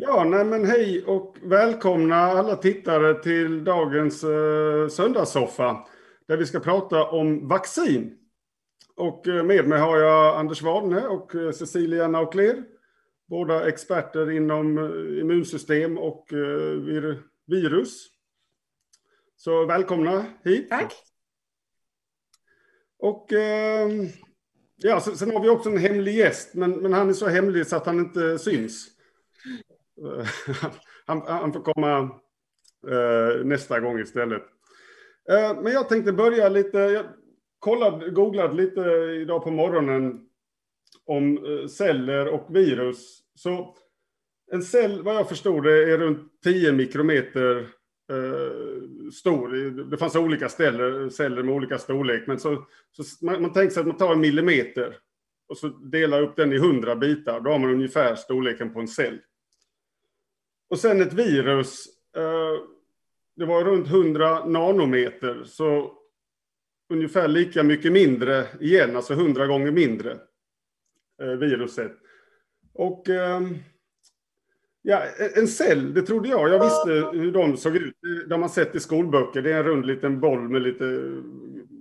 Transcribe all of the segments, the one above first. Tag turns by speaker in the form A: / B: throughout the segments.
A: Ja, nej men hej och välkomna alla tittare till dagens eh, söndagssoffa där vi ska prata om vaccin. Och eh, med mig har jag Anders Wadne och eh, Cecilia Naukler, båda experter inom eh, immunsystem och vir virus. Så välkomna hit.
B: Tack.
A: Och eh, ja, sen har vi också en hemlig gäst, men, men han är så hemlig så att han inte syns. han, han, får komma eh, nästa gång istället. Eh, men jag tänkte börja lite, jag kollade, googlade lite idag på morgonen om eh, celler och virus. Så en cell, vad jag förstod det, är runt 10 mikrometer eh, stor. Det fanns olika ställer, celler med olika storlek, men så, så man, man tänker sig att man tar en millimeter och så delar upp den i 100 bitar. Då har man ungefär storleken på en cell. Och sen ett virus, eh, det var runt 100 nanometer, så ungefär lika mycket mindre igen, alltså 100 gånger mindre eh, viruset. Och ehm, ja, en cell, det trodde jag. Jag visste hur de såg ut. Det har man sett i skolböcker. Det är en rund liten boll med lite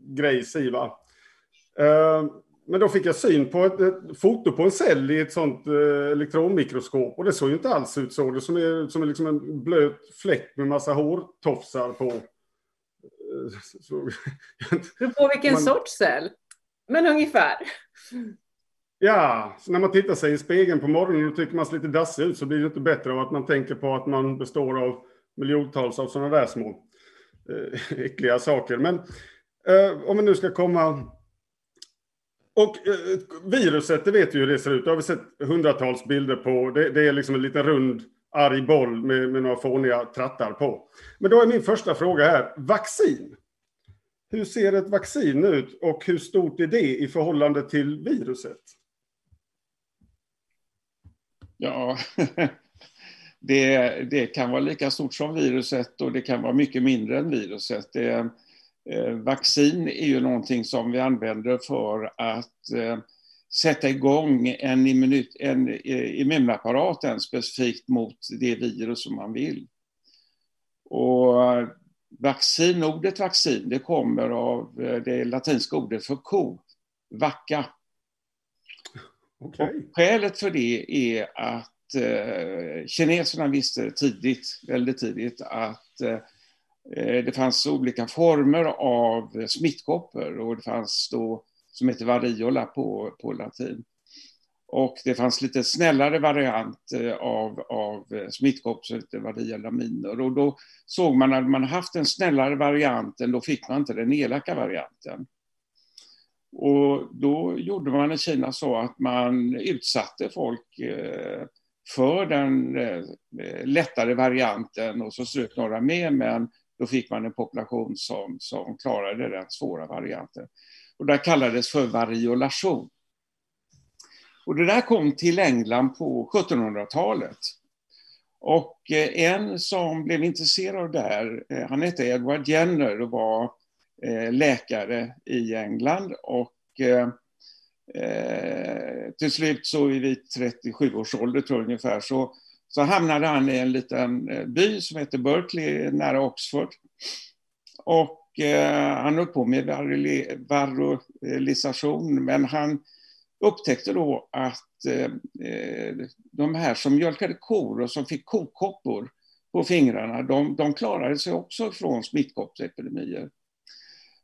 A: grejs i. Ehm, men då fick jag syn på ett, ett foto på en cell i ett sånt eh, elektronmikroskop och det såg ju inte alls ut så. Det som är, som är liksom en blöt fläck med massa hårtofsar på.
B: Så, du på vilken man, sorts cell? Men ungefär.
A: Ja, så när man tittar sig i spegeln på morgonen och tycker man ser lite dassig ut så blir det inte bättre av att man tänker på att man består av miljontals av sådana där små eh, äckliga saker. Men eh, om vi nu ska komma och eh, viruset, det vet vi hur det ser ut. Det har vi sett hundratals bilder på. Det, det är liksom en liten rund arg boll med, med några fåniga trattar på. Men då är min första fråga här, vaccin. Hur ser ett vaccin ut och hur stort är det i förhållande till viruset?
C: Ja, det, det kan vara lika stort som viruset och det kan vara mycket mindre än viruset. Det, vaccin är ju någonting som vi använder för att eh, sätta igång en, eh, immunapparat specifikt mot det virus som man vill. Och vaccin, ordet vaccin, det kommer av det latinska ordet för ko, vacka. Okay. skälet för det är att eh, kineserna visste tidigt, väldigt tidigt, att eh, Eh, Eh, det fanns olika former av smittkoppor och det fanns då som heter variola på, på latin. Och det fanns lite snällare variant eh, av, av eh, smittkoppor som hette variola minor. Och då såg man att man haft den snällare varianten, då fick man inte den elaka varianten. Och då gjorde man i Kina så att man utsatte folk för den lättare varianten och så strök några med, men då fick man en population som, som klarade den svåra varianten. Och det kallades för variolation. Och det där kom till England på 1700-talet. Och eh, en som blev intresserad av det här, eh, han hette Edward Jenner och var eh, läkare i England. Och till slut så vid 37 års ålder tror jag ungefär så så hamnade han i en liten eh, by som heter Berkeley nära Oxford. Och eh, han höll på med varrolisation, men han upptäckte då att eh, eh, de här som mjölkade kor och som fick kokoppor på fingrarna, de, de klarade sig också från smittkoppsepidemier.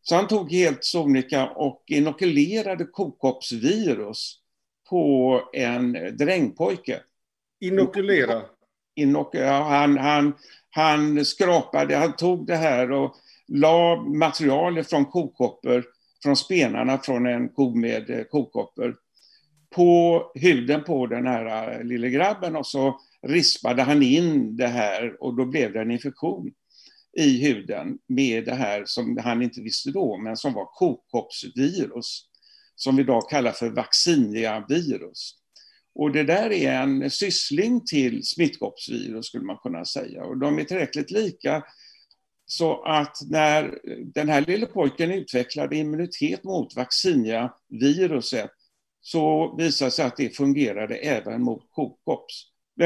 C: Så han tog helt sonika och inokulerade kokoppsvirus på en drängpojke
A: Inokulera?
C: Inok ja, han, han, han skrapade, han tog det här och la materialet från kokoppor, från spenarna från en ko med eh, kokoppor på huden på den här eh, lille grabben och så rispade han in det här och då blev det en infektion i huden med det här som han inte visste då, men som var kokoppsvirus, som vi idag kallar för vaccinia-virus. Och det där är en syssling till smittkoppsvirus skulle man kunna säga. Och de är tillräckligt lika så att när den här lille pojken utvecklade immunitet mot vaccinia-viruset så visade det sig att det fungerade även mot kokops.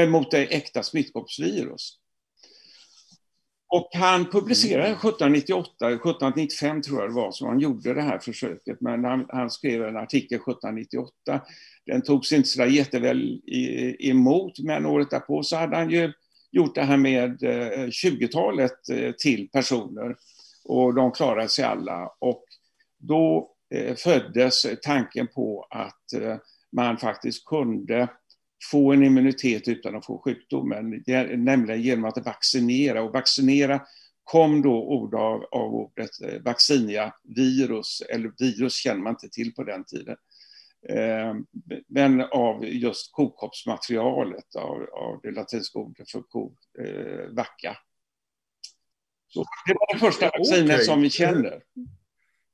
C: mot det äkta smittkoppsvirus. Och han publicerade 1798, mm. 1795 tror jag det var, som han gjorde det här försöket. Men han, han skrev en artikel 1798. Den togs inte så jätteväl emot, men året därpå så hade han ju gjort det här med 20-talet eh, till personer. Och de klarade sig alla. Och då eh, föddes tanken på att eh, man faktiskt kunde få en immunitet utan att få sjukdomen, nämligen genom att vaccinera. Och vaccinera kom då ord av, av ordet eh, vaccinia, virus, eller virus känner man inte till på den tiden. Eh, men av just kokoppsmaterialet, av, av det latinska ordet för ko, eh, vacka. Så det var det första vaccinet okay. som vi känner.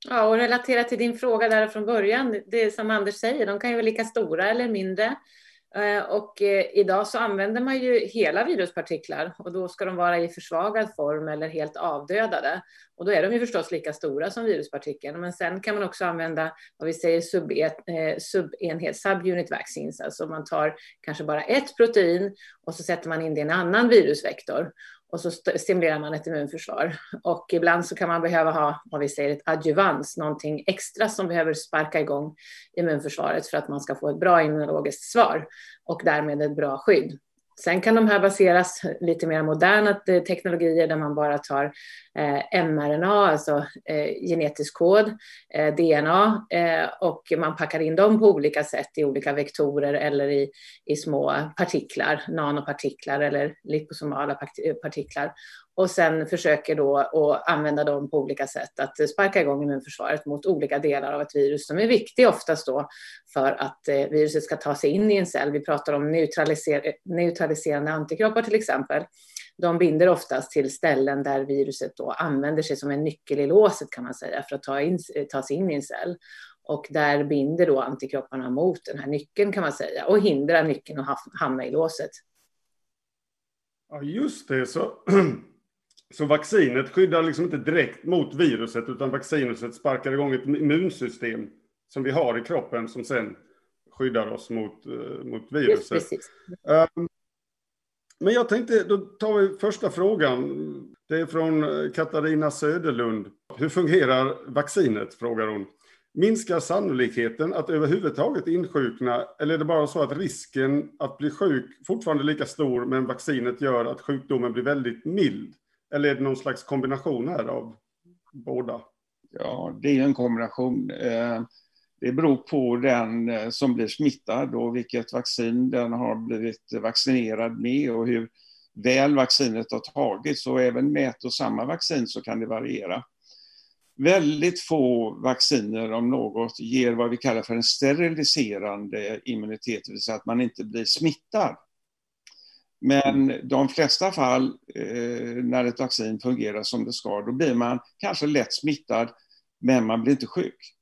B: Ja, och relaterat till din fråga där från början, det som Anders säger, de kan ju vara lika stora eller mindre. Eh, och eh, idag så använder man ju hela viruspartiklar och då ska de vara i försvagad form eller helt avdödade. Och då är de ju förstås lika stora som viruspartikeln. Men sen kan man också använda vad vi säger eh, subenhet, subunit vaccines, alltså man tar kanske bara ett protein och så sätter man in det i en annan virusvektor och så stimulerar man ett immunförsvar. Och ibland så kan man behöva ha, vad vi säger, ett adjuvans, någonting extra som behöver sparka igång immunförsvaret för att man ska få ett bra immunologiskt svar och därmed ett bra skydd. Sen kan de här baseras lite mer moderna eh, teknologier där man bara tar eh, mRNA, alltså eh, genetisk kod, eh, DNA, eh, och man packar in dem på olika sätt i olika vektorer eller i, i små partiklar, nanopartiklar eller liposomala eh, partiklar och sen försöker då att använda dem på olika sätt att sparka igång immunförsvaret mot olika delar av ett virus som är viktig oftast då för att eh, viruset ska ta sig in i en cell. Vi pratar om neutraliser neutraliserande antikroppar till exempel. De binder oftast till ställen där viruset då använder sig som en nyckel i låset kan man säga för att ta, in, eh, ta sig in i en cell. Och där binder då antikropparna mot den här nyckeln kan man säga och hindrar nyckeln att hamna i låset.
A: Ja, just det. Så Så vaccinet skyddar liksom inte direkt mot viruset utan vaccinet sparkar igång ett immunsystem som vi har i kroppen som sen skyddar oss mot, uh, mot viruset. Um, men jag tänkte, då tar vi första frågan. Det är från eh, Katarina Söderlund. Hur fungerar vaccinet? frågar hon. Minskar sannolikheten att överhuvudtaget insjukna eller är det bara så att risken att bli sjuk fortfarande är lika stor men vaccinet gör att sjukdomen blir väldigt mild? Eller är det någon slags kombination här av båda?
C: Ja, det är en kombination. Eh, det beror på den eh, som blir smittad och vilket vaccin den har blivit vaccinerad med och hur väl vaccinet har tagits. Och även med ett och samma vaccin så kan det variera. Väldigt få vacciner, om något, ger vad vi kallar för en steriliserande immunitet, det vill säga att man inte blir smittad. Men de flesta fall eh, när ett vaccin fungerar som det ska, då blir man kanske lätt smittad, men man blir inte sjuk.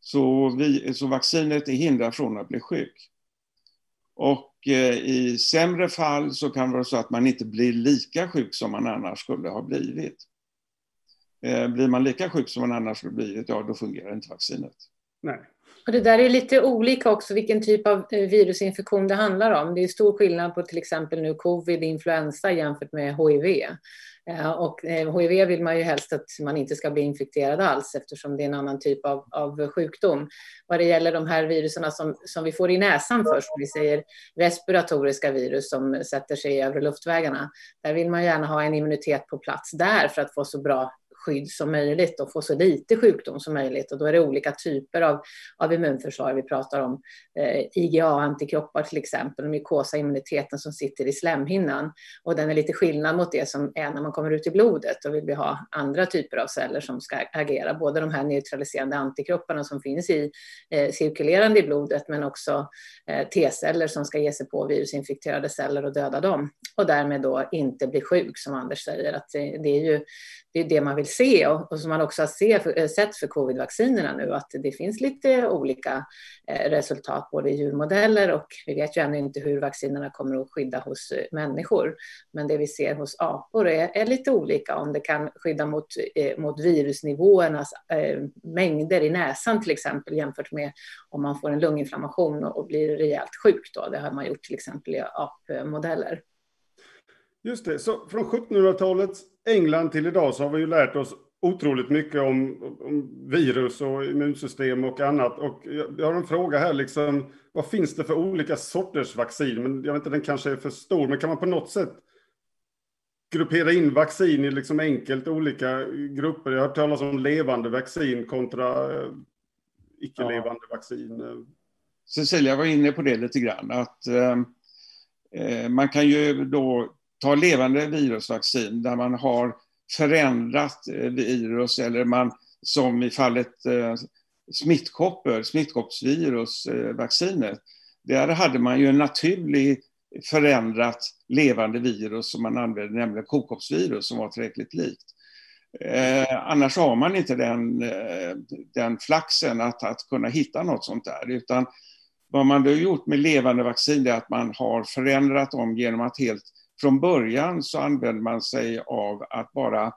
C: Så, vi, så vaccinet är hindrar från att bli sjuk. Och eh, i sämre fall så kan det vara så att man inte blir lika sjuk som man annars skulle ha blivit. Eh, blir man lika sjuk som man annars skulle ha blivit, ja då fungerar inte vaccinet.
A: Nej.
B: Och det där är lite olika också vilken typ av eh, virusinfektion det handlar om. Det är stor skillnad på till exempel nu covid, influensa jämfört med HIV. Eh, och eh, HIV vill man ju helst att man inte ska bli infekterad alls eftersom det är en annan typ av, av sjukdom. Vad det gäller de här virusen som, som vi får i näsan först, vi säger respiratoriska virus som sätter sig i övre luftvägarna, där vill man gärna ha en immunitet på plats där för att få så bra skydd som möjligt och få så lite sjukdom som möjligt. Och då är det olika typer av, av immunförsvar. Vi pratar om eh, IgA-antikroppar till exempel, och mykosaimmuniteten som sitter i slemhinnan. Och den är lite skillnad mot det som är när man kommer ut i blodet. Då vill vi ha andra typer av celler som ska agera, både de här neutraliserande antikropparna som finns i eh, cirkulerande i blodet, men också eh, T-celler som ska ge sig på virusinfekterade celler och döda dem. och därmed då inte bli sjuk som Anders säger. Att det, det är ju det, är det man vill se och, och som man också har se, för, eh, sett för covidvaccinerna nu att det finns lite olika eh, resultat både i djurmodeller och vi vet ju ännu inte hur vaccinerna kommer att skydda hos eh, människor. Men det vi ser hos apor är, är lite olika om det kan skydda mot, eh, mot virusnivåernas eh, mängder i näsan till exempel jämfört med om man får en lunginflammation och, och blir rejält sjuk. Då. Det har man gjort till exempel i apmodeller.
A: Just det, så från 1700-talet England till idag så har vi ju lärt oss otroligt mycket om, om, virus och immunsystem och annat. Och jag har en fråga här, liksom, vad finns det för olika sorters vaccin? Men jag vet inte, den kanske är för stor, men kan man på något sätt gruppera in vaccin i liksom enkelt olika grupper? Jag har hört talas om levande vaccin kontra eh, icke-levande ja. vaccin.
C: Cecilia var inne på det lite grann, att eh, eh man kan ju då ta levande virusvaccin där man har förändrat eh, virus eller man som i fallet eh, smittkoppor, smittkoppsvirusvaccinet, eh, där hade man ju en naturlig förändrat levande virus som man använde, nämligen kokoppsvirus som var tillräckligt likt. Eh, annars har man inte den, eh, den flaxen att, att kunna hitta något sånt där, utan vad man då gjort med levande vaccin är att man har förändrat dem genom att helt från början så använde man sig av att bara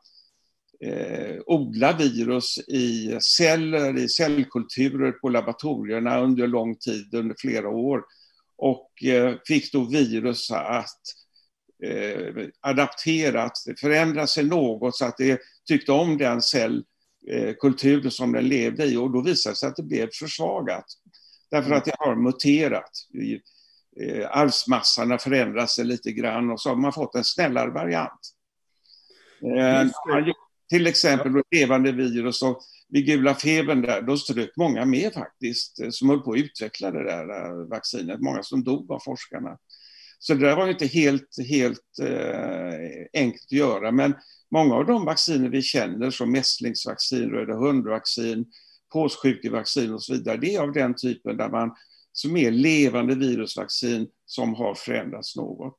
C: eh, odla virus i celler, i cellkulturer på laboratorierna under lång tid, under flera år. Och eh, fick då virus att eh, adaptera, att förändra sig något så att det tyckte om den cellkultur eh, som den levde i och då visade det sig att det blev försvagat. Därför att det har muterat eh, arvsmassan har förändrat sig lite grann och så har man fått en snällare variant. Eh, till exempel ja. levande virus och vid gula febern där, då strök många med faktiskt, eh, som höll på att utveckla det där vaccinet. Många som dog av forskarna. Så det där var inte helt, helt eh, enkelt att göra, men många av de vacciner vi känner, som mässlingsvaccin, röda hundvaccin, påssjukevaccin och så vidare, det är av den typen där man som är levande virusvaccin som har förändrats något.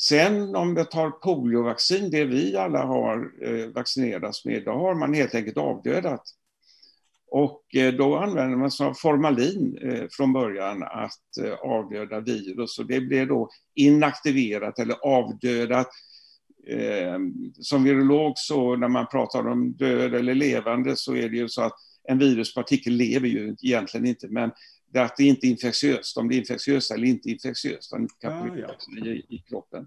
C: Sen om vi tar poliovaccin, det vi alla har eh, vaccinerats med, då har man helt enkelt avdödat. Och eh, då använder man sig av formalin eh, från början att eh, avdöda virus och det blev då inaktiverat eller avdödat. Eh, som virolog så när man pratar om död eller levande så är det ju så att en viruspartikel lever ju egentligen inte men det att det inte är infektiöst, om det är infektiöst eller inte infektiöst, den kan ja, ja. I, i kroppen.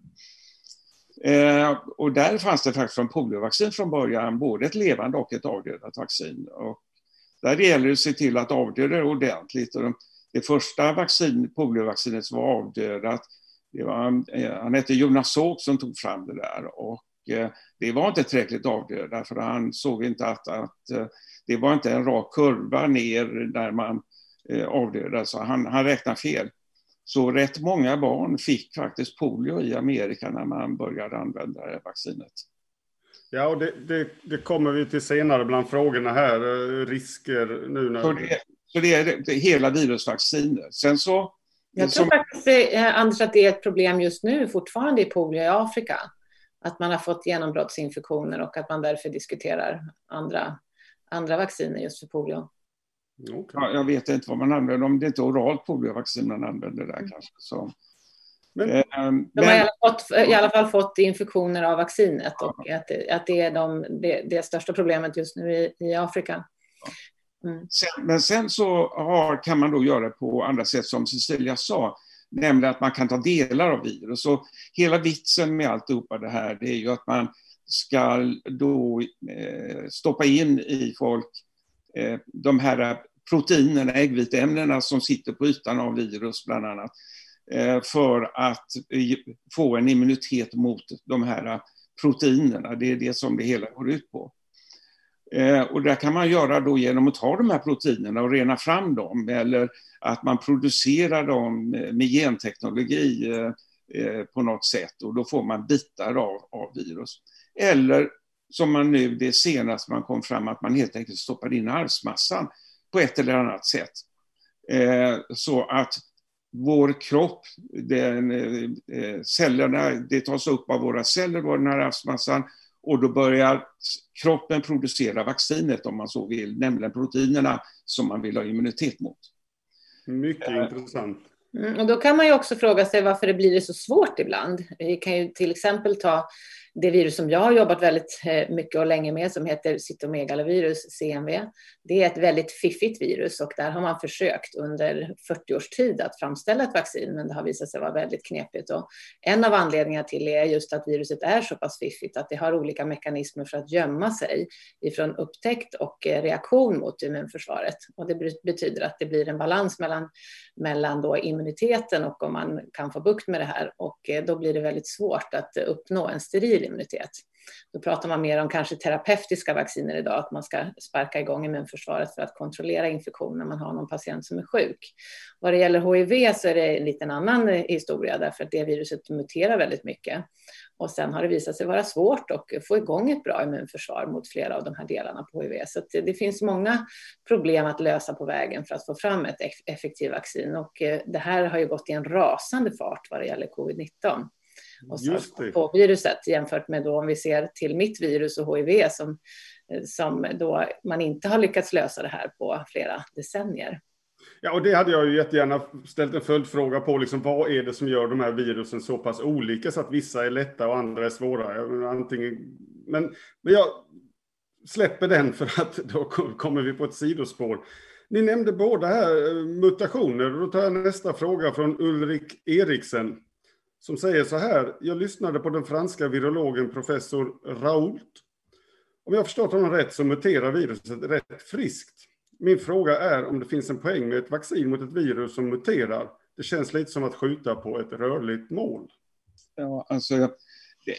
C: Eh, och där fanns det faktiskt från poliovaccin från början både ett levande och ett avdödat vaccin. Och där gäller det att se till att avdöda det ordentligt. Och det första vaccin, poliovaccinet som var avdödat, det var, eh, han hette Jonas Salk som tog fram det där. Och eh, det var inte tillräckligt avdödat för han såg inte att, att eh, det var inte en rak kurva ner där man Eh, avdödad, så han, han räknar fel. Så rätt många barn fick faktiskt polio i Amerika när man började använda det vaccinet.
A: Ja, och det, det, det, kommer vi till senare bland frågorna här, eh, risker nu när...
C: Så det, så det är det, hela virusvaccinet. Sen så...
B: Jag tror som... faktiskt, eh, Anders, att det är ett problem just nu fortfarande i polio i Afrika. Att man har fått genombrottsinfektioner och att man därför diskuterar andra, andra vacciner just för polio.
C: Okay. Ja, jag vet inte vad man använder, om det inte är oralt poliovaccin man använder där mm. kanske. Så.
B: Men, eh, de har i alla, fått, i alla, fall fått infektioner av vaccinet ja. och att, det, att det är de, det, det största problemet just nu i, i Afrika.
C: Mm. Sen, men sen så har, kan man då göra på andra sätt som Cecilia sa, nämligen att man kan ta delar av virus. Och hela vitsen med alltihopa det här det är ju att man ska då eh, stoppa in i folk eh, de här proteinerna, äggviteämnena som sitter på ytan av virus bland annat, eh, för att eh, få en immunitet mot de här eh, proteinerna. Det är det som det hela går ut på. Och det kan man göra då genom att ta de här proteinerna och rena fram dem eller att man producerar dem med genteknologi på något sätt och då får man bitar av, av virus. Eller som man nu, det senaste man kom fram, att man helt enkelt stoppar in arvsmassan på ett eller annat sätt. Eh, så att vår kropp, den, cellerna, det tas upp av våra celler, den här arvsmassan, och då börjar kroppen producera vaccinet om man så vill, nämligen proteinerna som man vill ha immunitet mot.
A: Mycket uh, intressant.
B: Mm, och då kan man ju också fråga sig varför det blir så svårt ibland. Vi kan ju till exempel ta det virus som jag har jobbat väldigt eh, mycket och länge med som heter cytomegalovirus, CMV. Det är ett väldigt fiffigt virus och där har man försökt under 40 års tid att framställa ett vaccin, men det har visat sig vara väldigt knepigt. Och en av anledningarna till det är just att viruset är så pass fiffigt att det har olika mekanismer för att gömma sig ifrån upptäckt och eh, reaktion mot immunförsvaret. Och det betyder att det blir en balans mellan, mellan då immuniteten och om man kan få bukt med det här. Och eh, då blir det väldigt svårt att uppnå en steril immunitet. Då pratar man mer om kanske terapeutiska vacciner idag, att man ska sparka igång immunförsvaret för att kontrollera infektion när man har någon patient som är sjuk. Vad det gäller HIV så är det en liten annan historia därför att det viruset muterar väldigt mycket. Och sen har det visat sig vara svårt att få igång ett bra immunförsvar mot flera av de här delarna på HIV. Så det finns många problem att lösa på vägen för att få fram ett effektivt vaccin. Och eh, det här har ju gått i en rasande fart vad det gäller covid-19 på viruset jämfört med då om vi ser till mitt virus och HIV som, som då man inte har lyckats lösa det här på flera decennier.
A: Ja, och det hade jag ju jättegärna ställt en följdfråga på. Liksom, vad är det som gör de här virusen så pass olika så att vissa är lätta och andra är svåra? Antingen, men, men jag släpper den för att då kommer vi på ett sidospår. Ni nämnde båda här eh, mutationer. Då tar jag nästa fråga från Ulrik Eriksen som säger så här. Jag lyssnade på den franska virologen professor Raoult. Om jag förstått honom rätt så muterar viruset rätt friskt. Min fråga är om det finns en poäng med ett vaccin mot ett virus som muterar. Det känns lite som att skjuta på ett rörligt mål.
C: Ja, alltså, det,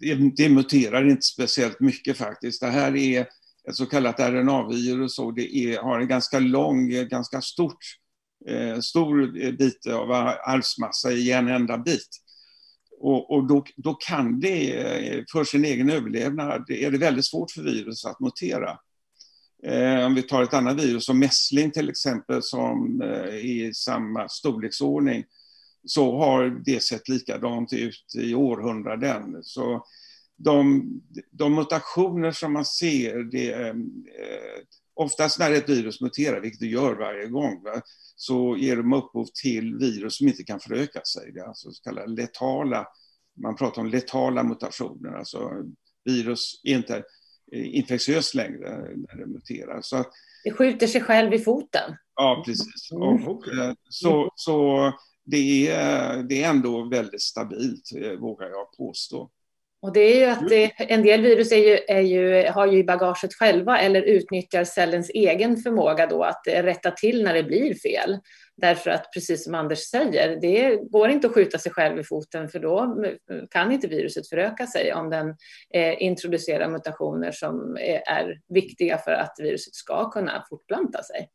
C: det, det muterar inte speciellt mycket faktiskt. Det här är ett så kallat RNA-virus och det är, har en ganska lång, ganska stort eh, stor eh, bit av arvsmassa i en enda bit. Och, och då, då, kan det, eh, för sin egen överlevnad, är det väldigt svårt för virus att mutera. Eh, om vi tar ett annat virus som mässling till exempel, som eh, är i samma storleksordning, så har det sett likadant ut i århundraden. Så de, de mutationer som man ser, det, eh, oftast när ett virus muterar, vilket det gör varje gång, va, så ger de upphov till virus som inte kan föröka sig. Det är alltså så kallade letala, man pratar om letala mutationer, alltså virus är inte infektiöst längre när det muterar. Så att,
B: det skjuter sig själv i foten.
C: Ja, precis. Mm. Och, eh, så, så det, är, det är ändå väldigt stabilt, eh, vågar jag påstå.
B: Och det är ju att det, en del virus är ju, är ju, har ju i bagaget själva eller utnyttjar cellens egen förmåga då att rätta till när det blir fel. Därför att precis som Anders säger, det går inte att skjuta sig själv i foten för då kan inte viruset föröka sig om den eh, introducerar mutationer som är viktiga för att viruset ska kunna fortplanta sig.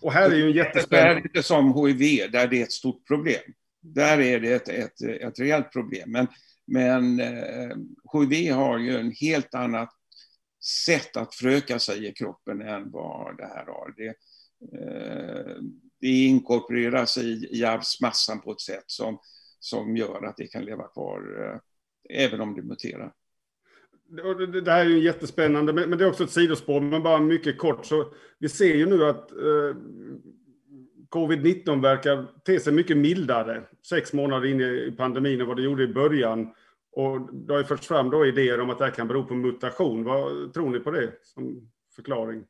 A: Och här är ju jättespännande...
C: Det är inte som HIV, där det är ett stort problem. Där är det ett, ett, ett reellt problem. Men men eh, HIV har ju en helt annat sätt att föröka sig i kroppen än vad det här har. Det, eh, det inkorporeras i, i arvsmassan på ett sätt som, som gör att det kan leva kvar eh, även om det muterar.
A: Det här är ju jättespännande, men det är också ett sidospår, men bara mycket kort. Så vi ser ju nu att eh, covid-19 verkar te sig mycket mildare sex månader in i pandemin än vad det gjorde i början. Och det har ju förts fram då idéer om att det här kan bero på mutation. Vad tror ni på det som förklaring?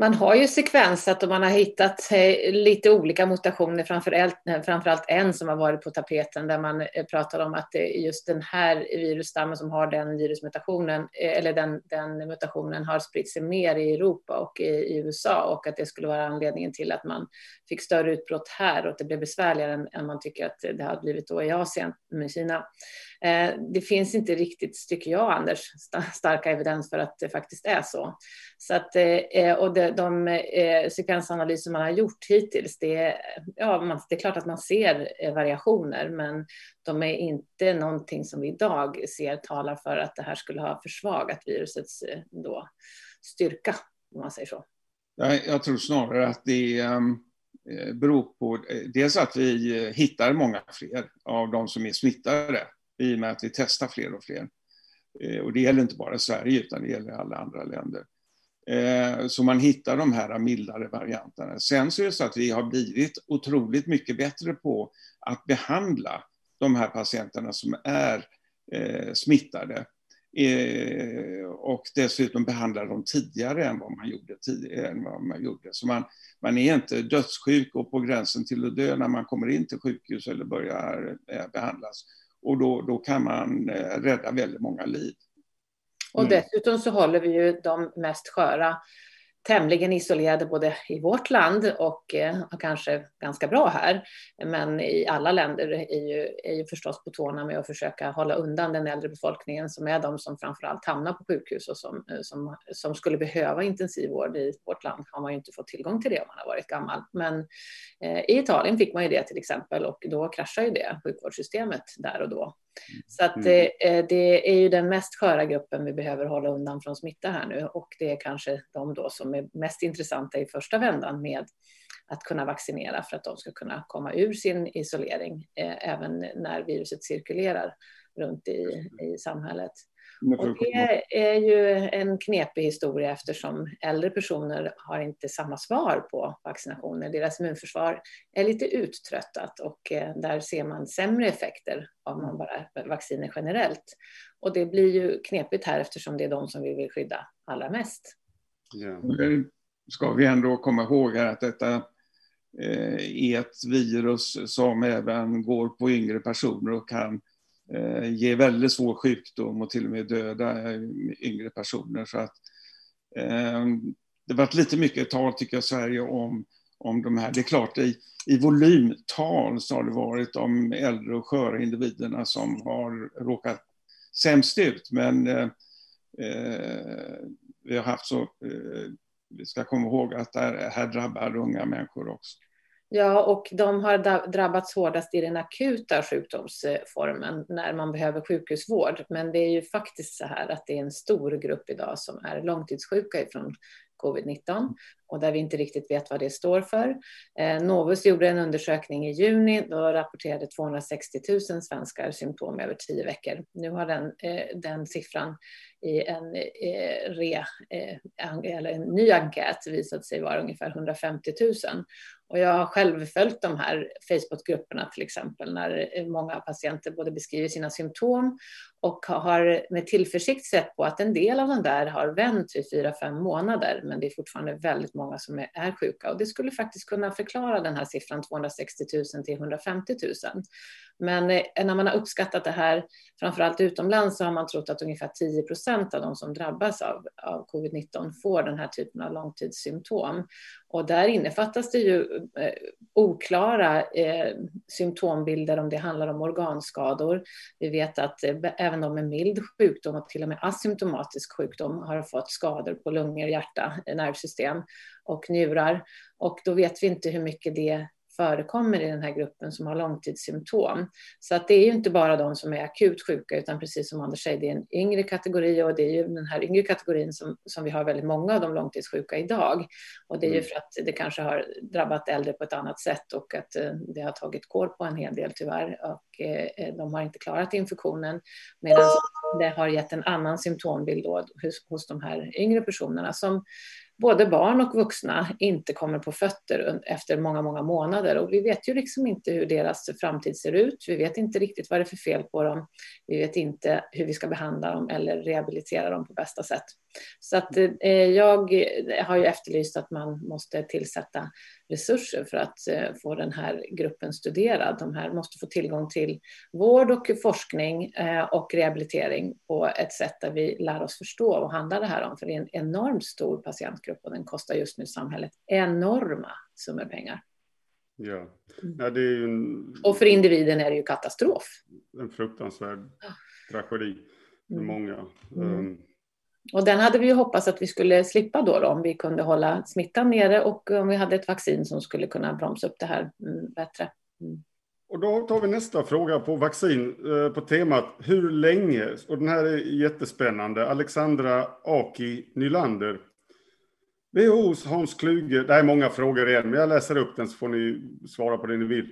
B: Man har ju sekvensat och man har hittat eh, lite olika mutationer, framförallt, eh, framförallt en som har varit på tapeten där man eh, pratar om att det är just den här virusstammen som har den virusmutationen, eller den, den mutationen har spritt sig mer i Europa och i, i, USA och att det skulle vara anledningen till att man fick större utbrott här och att det blev besvärligare än, än man tycker att det har blivit då i Asien med Kina. Eh, det finns inte riktigt, tycker jag, Anders, starka evidens för att det faktiskt är så. så att, eh, eh, och de, de sekvensanalyser man har gjort hittills, det, ja, det är klart att man ser variationer, men de är inte någonting som vi idag ser talar för att det här skulle ha försvagat virusets då, styrka, om man säger så.
C: Jag tror snarare att det ehm, beror på dels att vi hittar många fler av de som är smittade i och med att vi testar fler och fler. Eh, och det gäller inte bara Sverige utan det gäller alla andra länder. Eh, så man hittar de här mildare varianterna. Sen så är det så att vi har blivit otroligt mycket bättre på att behandla de här patienterna som är eh, smittade Eh, och dessutom behandla dem tidigare än vad man gjorde. Tidigare, än vad man gjorde. Så man, man är inte dödssjuk och på gränsen till att dö när man kommer in till sjukhus eller börjar eh, behandlas. Och då, då kan man eh, rädda väldigt många liv.
B: Och dessutom så håller vi ju de mest sköra tämligen isolerade både i vårt land och eh, och kanske ganska bra här. Men i alla länder är ju, är ju förstås på tårna med att försöka hålla undan den äldre befolkningen som är de som framförallt hamnar på sjukhus och som, eh, som, som skulle behöva intensivvård. I vårt land har man ju inte fått tillgång till det om man har varit gammal. Men eh, i Italien fick man ju det till exempel och då kraschar ju det sjukvårdssystemet där och då. Så att mm. eh, det är ju den mest sköra gruppen vi behöver hålla undan från smitta här nu och det är kanske de då som är mest intressanta i första vändan med att kunna vaccinera för att de ska kunna komma ur sin isolering eh, även när viruset cirkulerar runt i, i samhället. Och det är ju en knepig historia eftersom äldre personer har inte samma svar på vaccinationer. Deras immunförsvar är lite uttröttat och eh, där ser man sämre effekter om man bara vacciner generellt. Och det blir ju knepigt här eftersom det är de som vi vill skydda allra mest.
C: Ja. Ska vi ändå komma ihåg att detta eh, är ett virus som även går på yngre personer och kan eh, ge väldigt svår sjukdom och till och med döda eh, yngre personer. Så att, eh, det varit lite mycket tal, tycker jag, i Sverige om, om de här. Det är klart, i, i volymtal så har det varit de äldre och sköra individerna som har råkat sämst ut. Men eh, eh vi har haft så, eh, vi ska komma ihåg att det här, här drabbar unga människor också.
B: Ja, och de har drabbats hårdast i den akuta sjukdomsformen när man behöver sjukhusvård. Men det är ju faktiskt så här att det är en stor grupp idag som är långtidssjuka ifrån covid-19 och där vi inte riktigt vet vad det står för. Eh, Novus gjorde en undersökning i juni. Då rapporterade 260 000 svenskar symptom över tio veckor. Nu har den, eh, den siffran i en, eh, re, eh, eller en ny enkät visat sig vara ungefär 150 000. Och jag har själv följt de här Facebookgrupperna till exempel när eh, många patienter både beskriver sina symptom och har med tillförsikt sett på att en del av de där har vänt vid fyra, fem månader, men det är fortfarande väldigt många som är, är sjuka. Och det skulle faktiskt kunna förklara den här siffran 260 000 till 150 000. Men eh, när man har uppskattat det här, framförallt utomlands, så har man trott att ungefär 10 procent av de som drabbas av, av covid-19 får den här typen av långtidssymptom. Och där innefattas det ju eh, oklara eh, symptombilder om det handlar om organskador. Vi vet att eh, även de med mild sjukdom och till och med asymptomatisk sjukdom har fått skador på lungor, hjärta, eh, nervsystem och njurar. Och då vet vi inte hur mycket det förekommer i den här gruppen som har långtidssymptom. Så att det är ju inte bara de som är akut sjuka, utan precis som Anders säger, det är en yngre kategori och det är ju den här yngre kategorin som, som vi har väldigt många av de långtidssjuka idag. Och det är ju mm. för att det kanske har drabbat äldre på ett annat sätt och att eh, det har tagit kår på en hel del tyvärr och eh, de har inte klarat infektionen medan det har gett en annan symptombild hos, hos de här yngre personerna som både barn och vuxna inte kommer på fötter efter många, många månader. Och vi vet ju liksom inte hur deras framtid ser ut. Vi vet inte riktigt vad det är för fel på dem. Vi vet inte hur vi ska behandla dem eller rehabilitera dem på bästa sätt. Så att eh, jag har ju efterlyst att man måste tillsätta resurser för att eh, få den här gruppen studerad. De här måste få tillgång till vård och forskning eh, och rehabilitering på ett sätt där vi lär oss förstå vad handlar det här om. För det är en enormt stor patientgrupp och den kostar just nu samhället enorma summor pengar.
A: Ja, mm. ja en...
B: Och för individen är det ju katastrof.
A: En fruktansvärd tragedi för mm. många. Mm. Um,
B: och den hade vi ju hoppats att vi skulle slippa då, då, om vi kunde hålla smittan nere och om vi hade ett vaccin som skulle kunna bromsa upp det här mm, bättre. Mm.
A: Och då tar vi nästa fråga på vaccin eh, på temat hur länge? Och den här är jättespännande. Alexandra Aki Nylander. WHOs Hans Kluge, det här är många frågor igen, men jag läser upp den så får ni svara på det ni vill.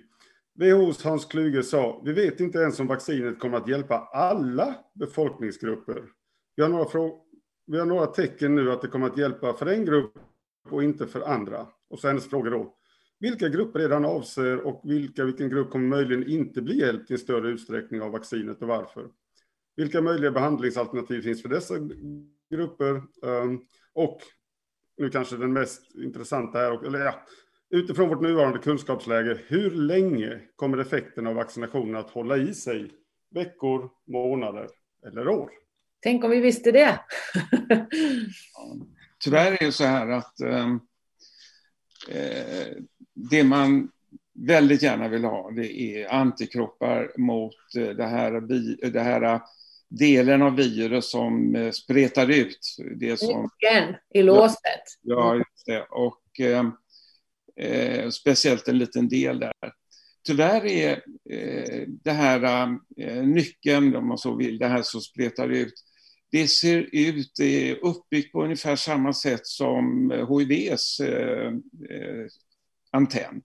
A: WHOs Hans Kluge sa, vi vet inte ens om vaccinet kommer att hjälpa alla befolkningsgrupper. Vi har några, vi har några tecken nu att det kommer att hjälpa för en grupp och inte för andra. Och så hennes fråga då. Vilka grupper är det han avser och vilka, vilken grupp kommer möjligen inte bli hjälpt i större utsträckning av vaccinet och varför? Vilka möjliga behandlingsalternativ finns för dessa grupper? Ehm, och nu kanske den mest intressanta här, eller ja, utifrån vårt nuvarande kunskapsläge, hur länge kommer effekten av vaccinationen att hålla i sig? Veckor, månader eller år?
B: Tänk om vi visste det.
C: Tyvärr är det så här att ehm, eh, det man väldigt gärna vill ha det är antikroppar mot eh, det här, det här delen av virus som eh, spretar ut.
B: Det som, Nyckeln i låset.
C: Ja, just det. Och eh, eh, speciellt en liten del där. Tyvärr är eh, det här eh, nyckeln, om man så vill, det här som spretar ut, det ser ut, det är uppbyggt på ungefär samma sätt som HIVs eh, eh, antenn.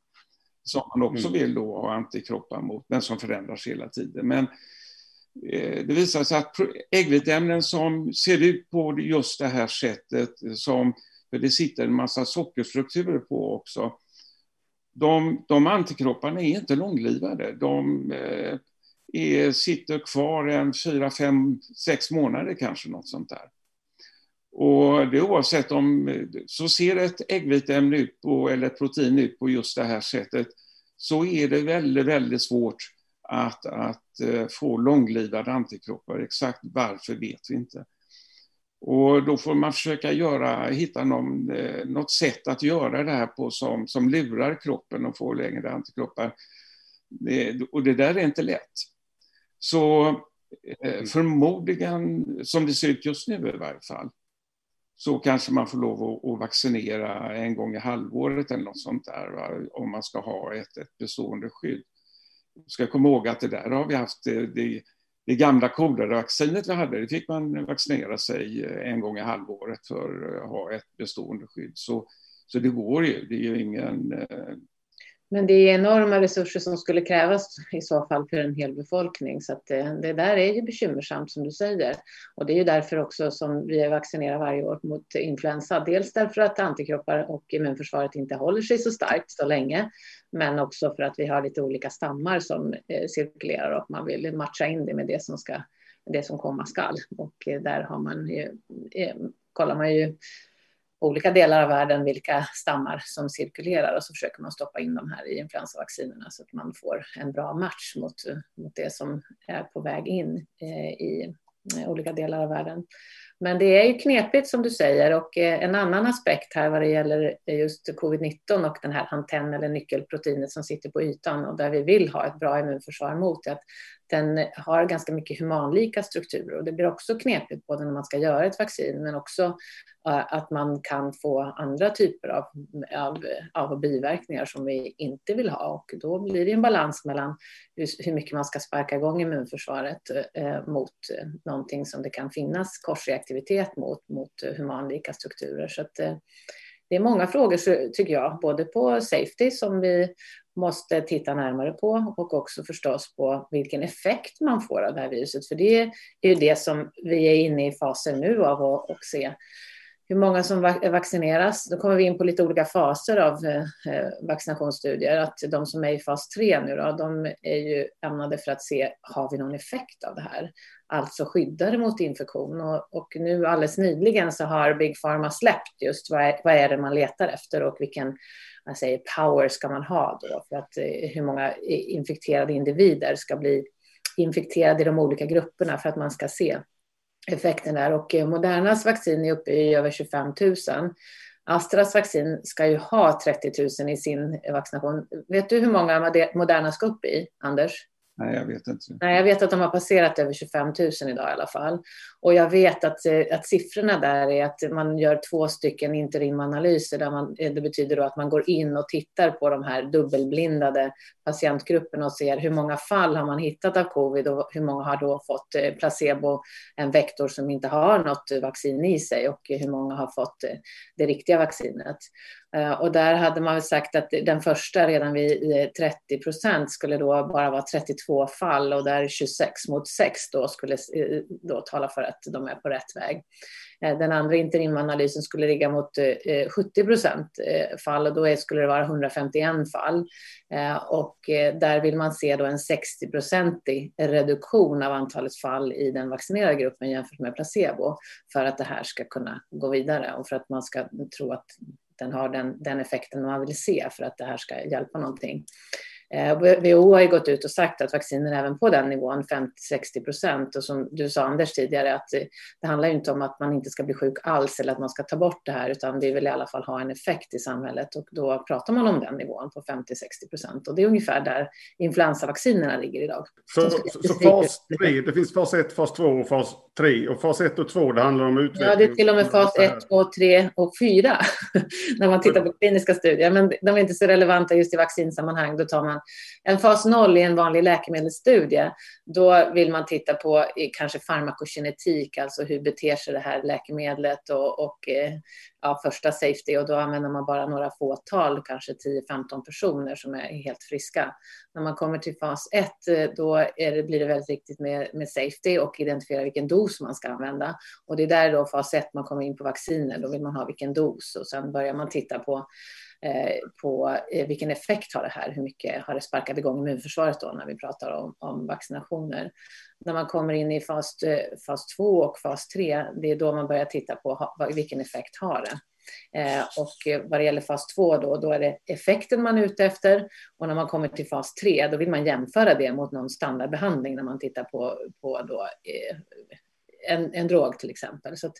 C: Som man också mm. vill då ha antikroppar mot, men som förändras hela tiden. Men Eh, det visar sig att äggviteämnen som ser ut på just det här sättet, som, för det sitter en massa sockerstrukturer på också, de, de antikropparna är inte långlivade. De eh, är, sitter kvar en fyra, fem, sex månader kanske, något sånt där. Och det oavsett om, så ser ett äggviteämne ut på, eller ett protein ut på just det här sättet, så är det väldigt, väldigt svårt att, att eh, få långlivade antikroppar. Exakt varför vet vi inte. Och då får man försöka göra, hitta någon, eh, något sätt att göra det här på som, som lurar kroppen och få längre antikroppar. Det, och det där är inte lätt. Så eh, förmodligen, som det ser ut just nu i varje fall, så kanske man får lov att, vaccinera en gång i halvåret eller något sånt där, va? om man ska ha ett, ett bestående skydd ska komma ihåg att det där har vi haft, det, det gamla kolervaccinet vi hade, det fick man vaccinera sig en gång i halvåret för att ha ett bestående skydd. Så, så det går ju, det är ju ingen eh,
B: men det är enorma resurser som skulle krävas i så fall för en hel befolkning. Så det, eh, det, där är ju bekymmersamt som du säger. Och det är ju därför också som vi vaccinerar varje år mot influensa. Dels därför att antikroppar och immunförsvaret inte håller sig så starkt så länge. Men också för att vi har lite olika stammar som eh, cirkulerar och man vill matcha in det med det som, ska, det som komma skall. Och eh, där har man ju, kollar man ju olika delar av världen vilka stammar som cirkulerar och så försöker man stoppa in de här i influensavaccinerna så att man får en bra match mot, mot det som är på väg in eh, i eh, olika delar av världen. Men det är ju knepigt som du säger och eh, en annan aspekt här vad det gäller just covid-19 och den här antenn eller nyckelproteinet som sitter på ytan och där vi vill ha ett bra immunförsvar mot att den har ganska mycket humanlika strukturer och det blir också knepigt både när man ska göra ett vaccin men också att man kan få andra typer av, av, av biverkningar som vi inte vill ha och då blir det en balans mellan hur, hur mycket man ska sparka igång immunförsvaret eh, mot eh, någonting som det kan finnas korsreaktivitet mot, mot eh, humanlika strukturer. Så att, eh, det är många frågor tycker jag, både på safety som vi måste titta närmare på och också förstås på vilken effekt man får av det här viruset. För det är ju det som vi är inne i fasen nu av att se hur många som vaccineras. Då kommer vi in på lite olika faser av eh, eh, vaccinationsstudier. Att de som är i fas 3 nu då, de är ju ämnade för att se, har vi någon effekt av det här? Alltså skyddade mot infektion. Och, och nu alldeles nyligen så har Big Pharma släppt just vad är, vad är det man letar efter och vilken man säger, power ska man ha då för att eh, hur många infekterade individer ska bli infekterade i de olika grupperna för att man ska se effekten där. Och eh, Modernas vaccin är uppe i över 25 000. Astras vaccin ska ju ha 30 000 i sin vaccination. Vet du hur många Moderna ska upp i, Anders?
C: Nej, jag vet inte.
B: Nej, jag vet att de har passerat över 25 000 idag i alla fall. Och jag vet att, eh, att siffrorna där är att man gör två stycken interimanalyser. Där man, eh, det betyder då att man går in och tittar på de här dubbelblindade patientgrupperna och ser hur många fall har man hittat av covid och hur många har då fått eh, placebo, en vektor som inte har något vaccin i sig och hur många har fått det riktiga vaccinet. Eh, och där hade man sagt att den första redan vid 30 procent skulle då bara vara 32 fall och där 26 mot 6 då skulle då tala för att de är på rätt väg. Eh, den andra interimanalysen skulle ligga mot eh, 70 procent fall och då skulle det vara 151 fall. Och där vill man se då en 60-procentig reduktion av antalet fall i den vaccinerade gruppen jämfört med placebo för att det här ska kunna gå vidare och för att man ska tro att den har den, den effekten man vill se för att det här ska hjälpa någonting. Eh, WHO har ju gått ut och sagt att vacciner även på den nivån, 50-60 procent, och som du sa Anders tidigare, att det handlar ju inte om att man inte ska bli sjuk alls eller att man ska ta bort det här, utan vi vill i alla fall ha en effekt i samhället och då pratar man om den nivån på 50-60 procent och det är ungefär där influensavaccinerna ligger idag.
A: Så, så, så fas 3, det finns fas 1, fas 2 och fas 3 och fas 1 och 2 det handlar om utveckling?
B: Ja, det är till och med fas 1, 2, 3 och 4 när man tittar på kliniska studier, men de är inte så relevanta just i vaccinsammanhang, då tar man en fas 0 i en vanlig läkemedelsstudie, då vill man titta på kanske farmakokinetik, alltså hur beter sig det här läkemedlet och, och eh, ja, första safety och då använder man bara några fåtal, kanske 10-15 personer som är helt friska. När man kommer till fas 1 eh, då det, blir det väldigt viktigt med, med safety och identifiera vilken dos man ska använda. Och det är där då fas 1 man kommer in på vacciner, då vill man ha vilken dos och sen börjar man titta på eh, på eh, vilken effekt har det här? Hur mycket har det sparkat igång immunförsvaret då när vi pratar om, om vaccinationer? När man kommer in i fas, eh, fas 2 och fas 3, det är då man börjar titta på vilken effekt har det? Eh, och vad det gäller fas 2 då, då är det effekten man är ute efter. Och när man kommer till fas 3, då vill man jämföra det mot någon standardbehandling när man tittar på, på då, en, en drog till exempel. Så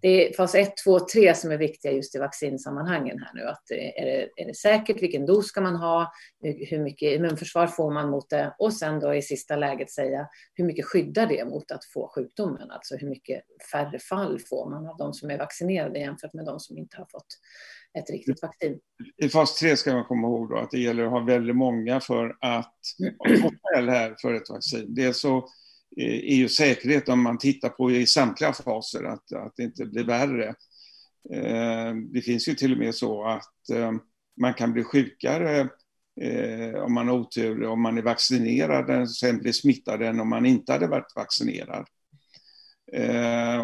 B: det är fas 1, 2, 3 som är viktiga just i vaccinsammanhangen här nu. Att är, det, är det säkert? Vilken dos ska man ha? Hur mycket immunförsvar får man mot det? Och sen då i sista läget säga hur mycket skyddar det mot att få sjukdomen? Alltså hur mycket färre fall får man av de som är vaccinerade jämfört med de som inte har fått ett riktigt vaccin.
C: I fas 3 ska man komma ihåg då att det gäller att ha väldigt många för att få skäl här för ett vaccin. Dels så är ju säkerhet om man tittar på i samtliga faser att, att det inte blir värre. Eh, det finns ju till och med så att eh, man kan bli sjukare eh, om man har otur, om man är vaccinerad, och sen blir smittad än om man inte hade varit vaccinerad.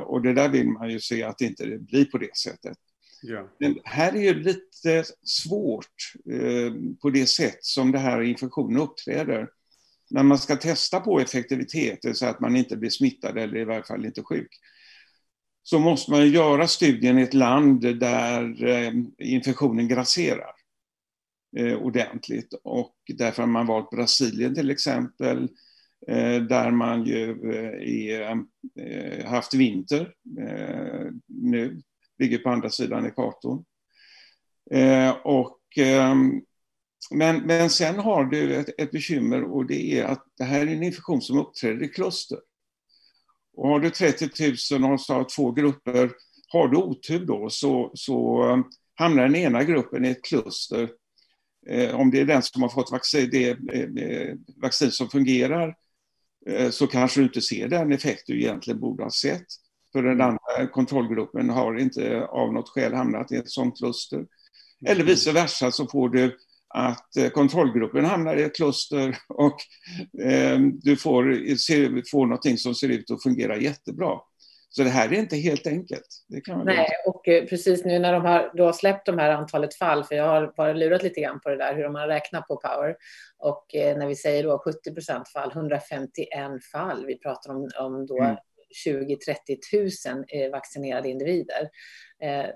C: Och det där vill man ju se att det inte blir på det sättet. Ja. Men här är ju lite svårt på det sätt som det här infektionen uppträder när man ska testa på effektivitet, så att man inte blir smittad eller i varje fall inte sjuk, så måste man göra studien i ett land där eh, infektionen grasserar eh, ordentligt. Och därför har man valt Brasilien till exempel, eh, där man ju är, haft vinter nu, ligger på andra sidan ekvatorn. Och ehm, men, men sen har du ett, ett bekymmer och det är att det här är en infektion som uppträder i kluster. Och har du 30 000 och har två grupper, har du otur då så, så um, hamnar den ena gruppen i ett kluster. Eh, om det är den som har fått vaccin, det eh, vaccin som fungerar eh, så kanske du inte ser den effekt du egentligen borde ha sett. För den mm. andra kontrollgruppen har inte av något skäl hamnat i ett sånt kluster. Eller mm. vice versa så får du att eh, kontrollgruppen hamnar i ett kluster och eh, du får, ser, får någonting som ser ut att fungera jättebra. Så det här är inte helt enkelt.
B: Nej, och eh, precis nu när de har då släppt de här antalet fall, för jag har bara lurat lite grann på det där, hur de har räknat på Power. Och eh, när vi säger då 70 procent fall, 151 fall, vi pratar om, om då mm. 20-30 000 vaccinerade individer. Eh,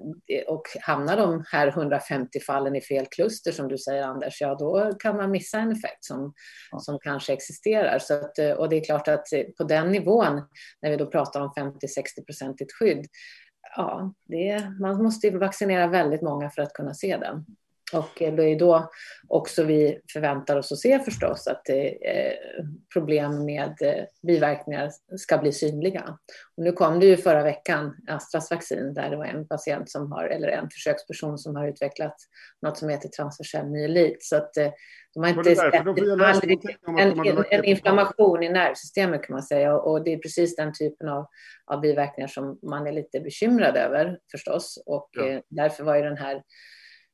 B: och hamnar de här 150 fallen i fel kluster som du säger Anders, ja då kan man missa en effekt som, ja. som kanske existerar. Så att, eh, och det är klart att eh, på den nivån, när vi då pratar om 50-60 procentigt skydd, ja, det, man måste vaccinera väldigt många för att kunna se den. Och det är då också vi förväntar oss att se förstås att eh, problem med eh, biverkningar ska bli synliga. Och nu kom det ju förra veckan Astras vaccin där det var en patient som har, eller en försöksperson som har utvecklat något som heter transversell myelit. Så att eh, de har inte sett en, en, en, inflammation i nervsystemet kan man säga och det är precis den typen av, av biverkningar som man är lite bekymrad över förstås. Och ja. därför var ju den här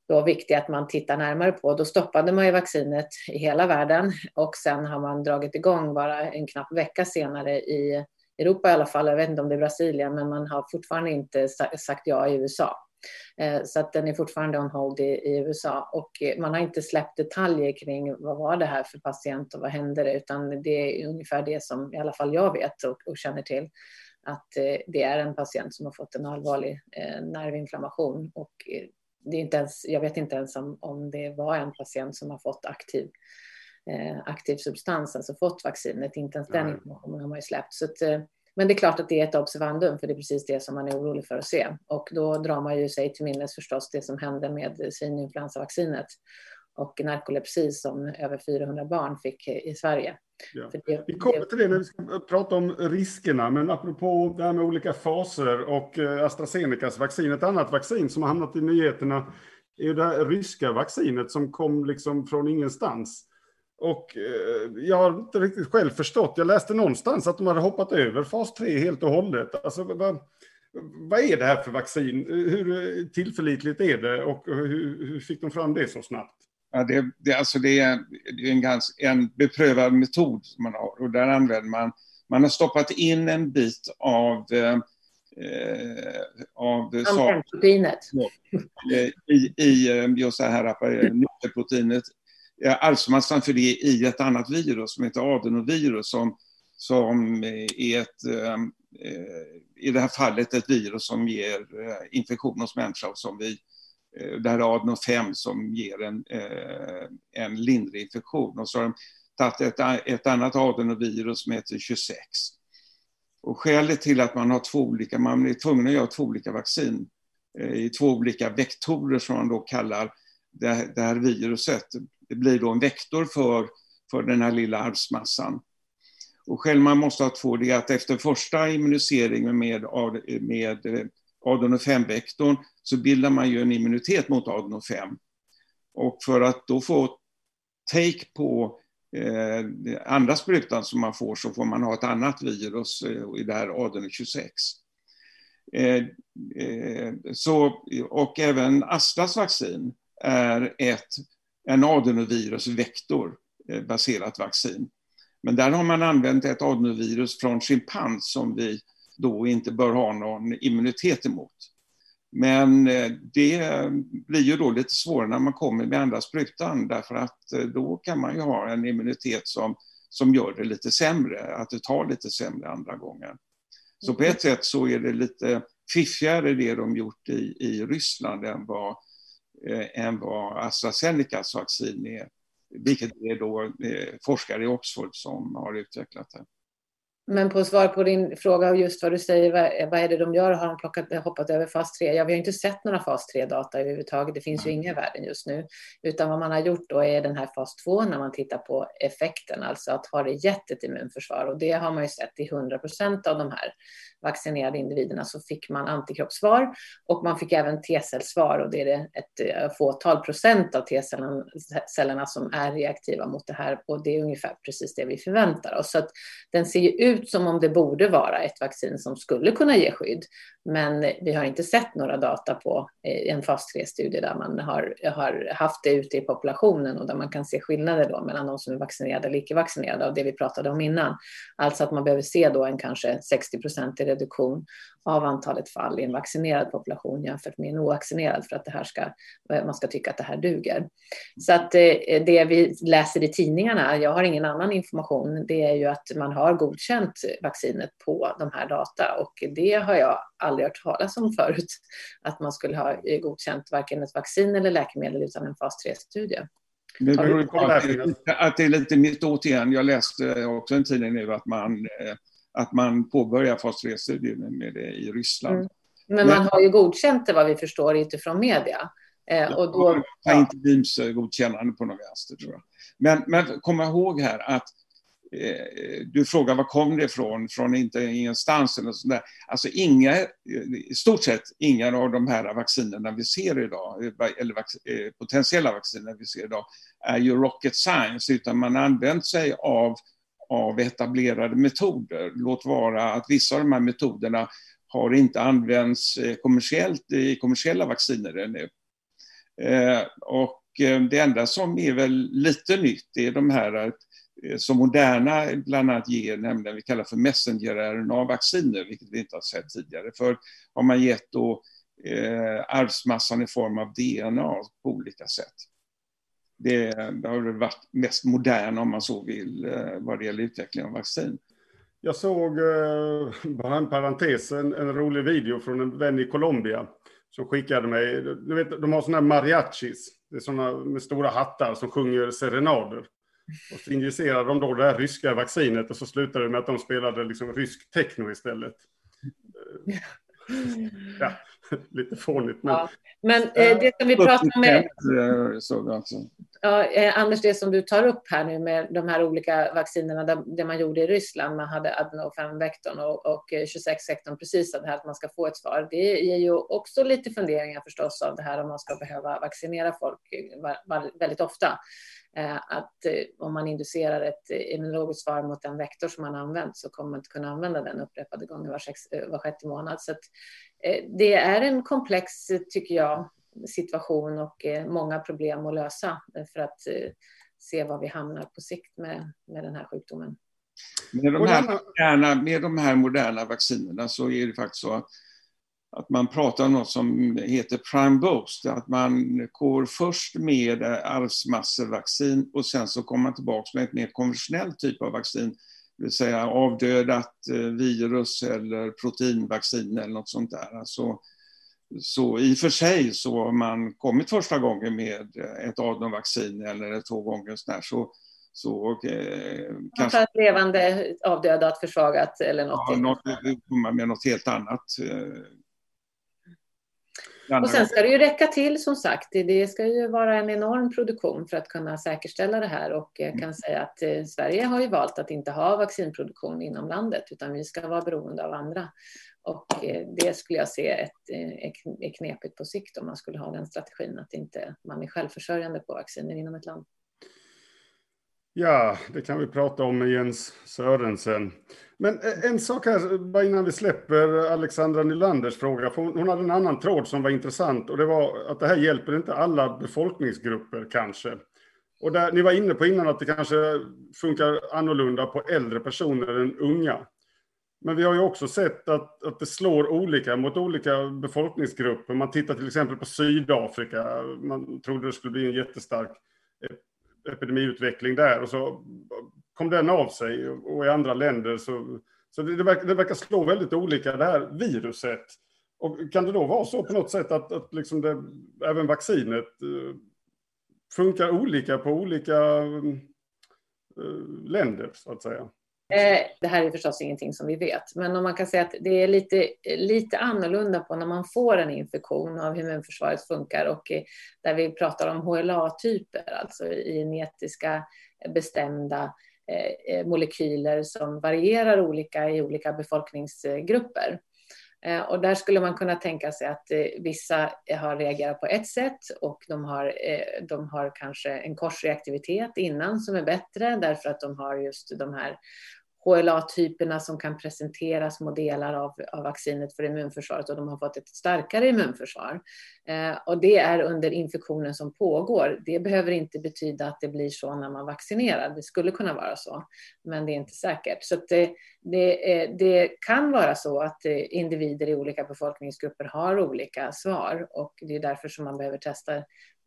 B: då viktiga att man tittar närmare på. Då stoppade man ju vaccinet i hela världen och sen har man dragit igång bara en knapp vecka senare i Europa i alla fall. Jag vet inte om det är Brasilien, men man har fortfarande inte sagt ja i USA. Eh, så att den är fortfarande on hold i, i, USA och eh, man har inte släppt detaljer kring vad var det här för patient och vad hände det, utan det är ungefär det som i alla fall jag vet och, och känner till att eh, det är en patient som har fått en allvarlig nervinflammation och det är inte ens, jag vet inte ens om, om det var en patient som har fått aktiv, eh, aktiv substans, alltså fått vaccinet. Inte ens den informationen har man ju släppt. Så att, eh, men det är klart att det är ett observandum, för det är precis det som man är orolig för att se. Och då drar man ju sig till minnes förstås det som hände med svininfluensavaccinet och narkolepsi som över 400 barn fick i Sverige.
A: Ja. Det, vi kommer till det när vi ska prata om riskerna, men apropå det här med olika faser och eh, AstraZenecas vaccin, ett annat vaccin som har hamnat i nyheterna är det här ryska vaccinet som kom liksom från ingenstans. Och eh, jag har inte riktigt själv förstått, jag läste någonstans att de hade hoppat över fas 3 helt och hållet. Alltså, vad, vad är det här för vaccin? Hur tillförlitligt är det och hur, hur fick de fram det så snabbt?
C: Ja, det, det, alltså det är, det är en, ganska, en beprövad metod som man har och där använder man, man har stoppat in en bit av eh, av
B: proteinet.
C: I, i eh, just det här nyckelproteinet. Arvsmassan för det i ett annat virus som heter adenovirus som, som är ett, eh, i det här fallet ett virus som ger infektion hos människor som vi där det här är adeno 5 som ger en, eh, en lindrig infektion. Och så har de tagit ett, ett annat adenovirus som heter 26. Och skälet till att man har två olika, man är tvungen att göra två olika vaccin eh, i två olika vektorer som man då kallar det, det här viruset. Det blir då en vektor för, för den här lilla arvsmassan. Och själv man måste ha två, det är att efter första immuniseringen med, med eh, adeno 5-vektorn så bildar man ju en immunitet mot adeno 5. Och för att då få take på eh, andra sprutan som man får så får man ha ett annat virus, eh, i det här adeno 26. Eh, eh, så, och även Astras vaccin är ett, en adenovirusvektor eh, baserat vaccin. Men där har man använt ett adenovirus från schimpans som vi då inte bör ha någon immunitet emot. Men eh, det blir ju då lite svårare när man kommer med andra sprutan därför att eh, då kan man ju ha en immunitet som, som gör det lite sämre, att det tar lite sämre andra gången. Så på ett sätt så är det lite fiffigare det de gjort i, i Ryssland än vad, eh, än vad AstraZenecas vaccin är, vilket är då eh, forskare i Oxford som har utvecklat det.
B: Men på svar på din fråga och just vad du säger, vad, vad är det de gör? Har de plockat, hoppat över fas 3? Ja, vi har inte sett några fas 3-data överhuvudtaget. Det finns ju inga i världen just nu. Utan vad man har gjort då är den här fas 2 när man tittar på effekten, alltså att har det gett ett immunförsvar? Och det har man ju sett i 100 procent av de här vaccinerade individerna så fick man antikroppssvar och man fick även T-cellsvar och det är ett eh, fåtal procent av T-cellerna som är reaktiva mot det här och det är ungefär precis det vi förväntar oss. Så att den ser ju ut som om det borde vara ett vaccin som skulle kunna ge skydd. Men vi har inte sett några data på eh, en fas 3-studie där man har, har haft det ute i populationen och där man kan se skillnader då mellan de som är vaccinerade eller icke vaccinerade av det vi pratade om innan. Alltså att man behöver se då en kanske 60 procentig reduktion av antalet fall i en vaccinerad population jämfört med en ovaccinerad för att det här ska, man ska tycka att det här duger. Så att eh, det vi läser i tidningarna, jag har ingen annan information, det är ju att man har godkänt vaccinet på de här data och det har jag aldrig hört talas om förut, att man skulle ha godkänt varken ett vaccin eller läkemedel utan en fas 3-studie.
C: Det beror på att det är lite mitt återigen. Jag läste också en tidning nu att man eh, att man påbörjar fas 3-studier med det i Ryssland. Mm.
B: Men man har ju godkänt det vad vi förstår utifrån media.
C: Eh, och då, ja. inte BIMs godkännande på något vänster tror jag. Men, men kom ihåg här att eh, du frågar var kom det ifrån, från inte ingenstans eller sådär. Alltså inga, i stort sett inga av de här vaccinerna vi ser idag, eller vac eh, potentiella vacciner vi ser idag, är ju rocket science, utan man har använt sig av, av etablerade metoder. Låt vara att vissa av de här metoderna har inte använts eh, kommersiellt i kommersiella vacciner ännu. Eh, och eh, det enda som är väl lite nytt är de här som Moderna bland annat ger, nämligen vi kallar för messenger-RNA-vacciner, vilket vi inte har sett tidigare. För har man gett då eh, arvsmassan i form av DNA på olika sätt. Det, det har varit mest moderna, om man så vill, eh, vad det gäller utveckling av vaccin.
A: Jag såg, eh, bara en parentes, en, en, rolig video från en vän i Colombia som skickade mig. Du vet, de har såna här mariachis. Det är såna med stora hattar som sjunger serenader. Och så injicerade de då det här ryska vaccinet och så slutade det med att de spelade liksom rysk techno istället. Ja, lite fånigt. Men, ja.
B: men eh, det som vi pratar med... Ja, eh, Anders, det som du tar upp här nu med de här olika vaccinerna, det, det man gjorde i Ryssland, man hade adeno-5-vektorn och, och eh, 26-sektorn, precis det här att man ska få ett svar. Det ger ju också lite funderingar förstås av det här om man ska behöva vaccinera folk eh, väldigt ofta. Att om man inducerar ett immunologiskt svar mot den vektor som man har använt så kommer man inte kunna använda den upprepade gånger var, sex, var sjätte månad. Så att, det är en komplex, tycker jag, situation och många problem att lösa för att se var vi hamnar på sikt med, med den här sjukdomen.
C: Med de här, moderna, med de här moderna vaccinerna så är det faktiskt så att, att man pratar om något som heter prime boost, att man går först med arvsmassevaccin och sen så kommer man tillbaka med ett mer konventionellt typ av vaccin, det vill säga avdödat eh, virus eller proteinvaccin eller något sånt där. Alltså, så i och för sig så har man kommit första gången med ett adenovaccin eller två gånger sådär, så, så
B: eh, kanske... Ett levande avdödat, försvagat eller något.
C: Ja, något, med något helt annat. Eh,
B: och sen ska det ju räcka till som sagt. Det ska ju vara en enorm produktion för att kunna säkerställa det här och jag kan mm. säga att eh, Sverige har ju valt att inte ha vaccinproduktion inom landet utan vi ska vara beroende av andra. Och eh, det skulle jag se ett, eh, är knepigt på sikt om man skulle ha den strategin att inte man är självförsörjande på vacciner inom ett land.
A: Ja, det kan vi prata om med Jens Sörensen. Men eh, en sak här, bara innan vi släpper Alexandra Nylanders fråga. För hon hade en annan tråd som var intressant och det var att det här hjälper inte alla befolkningsgrupper kanske. Och där, ni var inne på innan att det kanske funkar annorlunda på äldre personer än unga. Men vi har ju också sett att, att det slår olika mot olika befolkningsgrupper. Man tittar till exempel på Sydafrika. Man trodde det skulle bli en jättestark epidemiutveckling där och så kom den av sig och i andra länder så, så det, det, verkar, det verkar slå väldigt olika det här viruset. Och kan det då vara så på något sätt att, att liksom det, även vaccinet eh, funkar olika på olika eh, länder så att säga?
B: Eh, det här är förstås ingenting som vi vet, men om man kan säga att det är lite, lite annorlunda på när man får en infektion av hur immunförsvaret funkar och eh, där vi pratar om HLA-typer, alltså genetiska eh, bestämda molekyler som varierar olika i olika befolkningsgrupper. Och där skulle man kunna tänka sig att vissa har reagerat på ett sätt och de har, de har kanske en korsreaktivitet innan som är bättre därför att de har just de här HLA-typerna som kan presentera små delar av, av vaccinet för immunförsvaret och de har fått ett starkare immunförsvar. Eh, och det är under infektionen som pågår. Det behöver inte betyda att det blir så när man vaccinerar. Det skulle kunna vara så, men det är inte säkert. Så eh, det, det, det, kan vara så att eh, individer i olika befolkningsgrupper har olika svar och det är därför som man behöver testa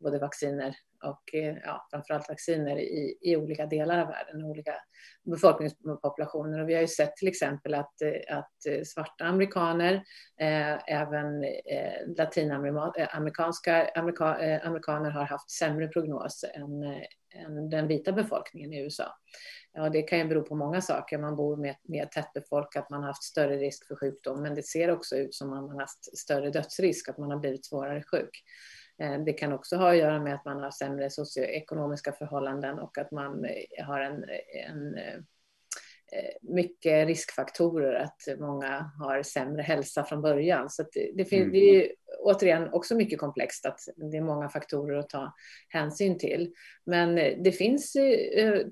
B: både vacciner och eh, ja, framförallt vacciner i, i olika delar av världen, olika befolkningspopulationer. Och vi har ju sett till exempel att, eh, att eh, svarta amerikaner, eh, även eh, latinamerikanska amerika, eh, amerikaner har haft sämre prognos än, än den vita befolkningen i USA. Ja, det kan ju bero på många saker. Man bor mer, mer tättbefolkat, man har haft större risk för sjukdom, men det ser också ut som att man har haft större dödsrisk, att man har blivit svårare sjuk. Det kan också ha att göra med att man har sämre socioekonomiska förhållanden och att man har en, en mycket riskfaktorer att många har sämre hälsa från början. Så det, det, finns, mm. det är återigen också mycket komplext att det är många faktorer att ta hänsyn till. Men det finns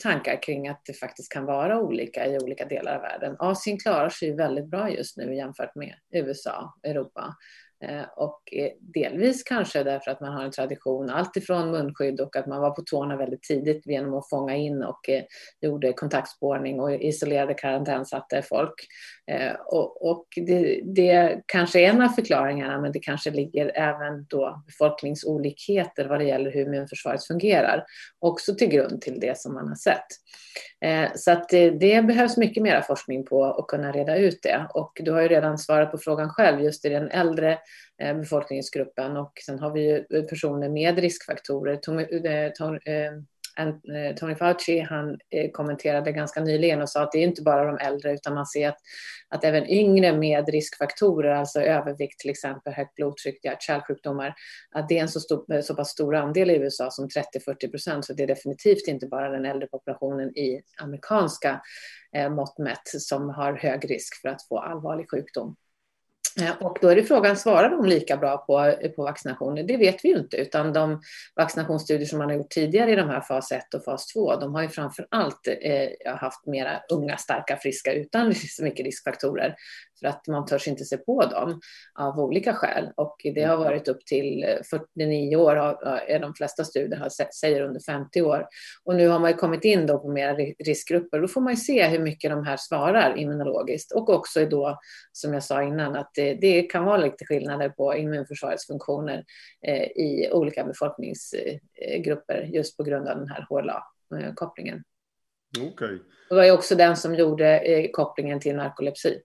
B: tankar kring att det faktiskt kan vara olika i olika delar av världen. Asien klarar sig väldigt bra just nu jämfört med USA, Europa. Eh, och eh, delvis kanske därför att man har en tradition, alltifrån munskydd och att man var på tårna väldigt tidigt genom att fånga in och eh, gjorde kontaktspårning och isolerade karantänsatte folk. Eh, och, och det, det, kanske är en av förklaringarna, men det kanske ligger även då befolkningsolikheter vad det gäller hur immunförsvaret fungerar, också till grund till det som man har sett. Eh, så att det, det behövs mycket mer forskning på att kunna reda ut det. Och du har ju redan svarat på frågan själv, just i den äldre Eh, befolkningsgruppen och sen har vi ju personer med riskfaktorer. Eh, eh, Eh, Tony, Fauci han eh, kommenterade ganska nyligen och sa att det är inte bara de äldre utan man ser att, att även yngre med riskfaktorer, alltså övervikt till exempel, högt blodtryck, hjärt-kärlsjukdomar, att det är en så, stor, eh, så pass stor andel i USA som 30-40 procent. Så det är definitivt inte bara den äldre populationen i amerikanska mått mätt som har hög risk för att få allvarlig sjukdom. Eh, och då är det frågan, svarar de lika bra på, på vaccinationer? Det vet vi ju inte, utan de vaccinationsstudier som man har gjort tidigare i de här fas 1 och fas 2, de har ju framför allt eh, haft mera unga, starka, friska utan så mycket riskfaktorer för att man törs inte se på dem av olika skäl. Och det har varit upp till 49 år, är de flesta studier säger under 50 år. Och nu har man kommit in då på mer riskgrupper. Då får man se hur mycket de här svarar immunologiskt och också då, som jag sa innan, att det, det kan vara lite skillnader på immunförsvarets funktioner eh, i olika befolkningsgrupper just på grund av den här HLA-kopplingen.
A: Okay.
B: Det var ju också den som gjorde eh, kopplingen till narkolepsi.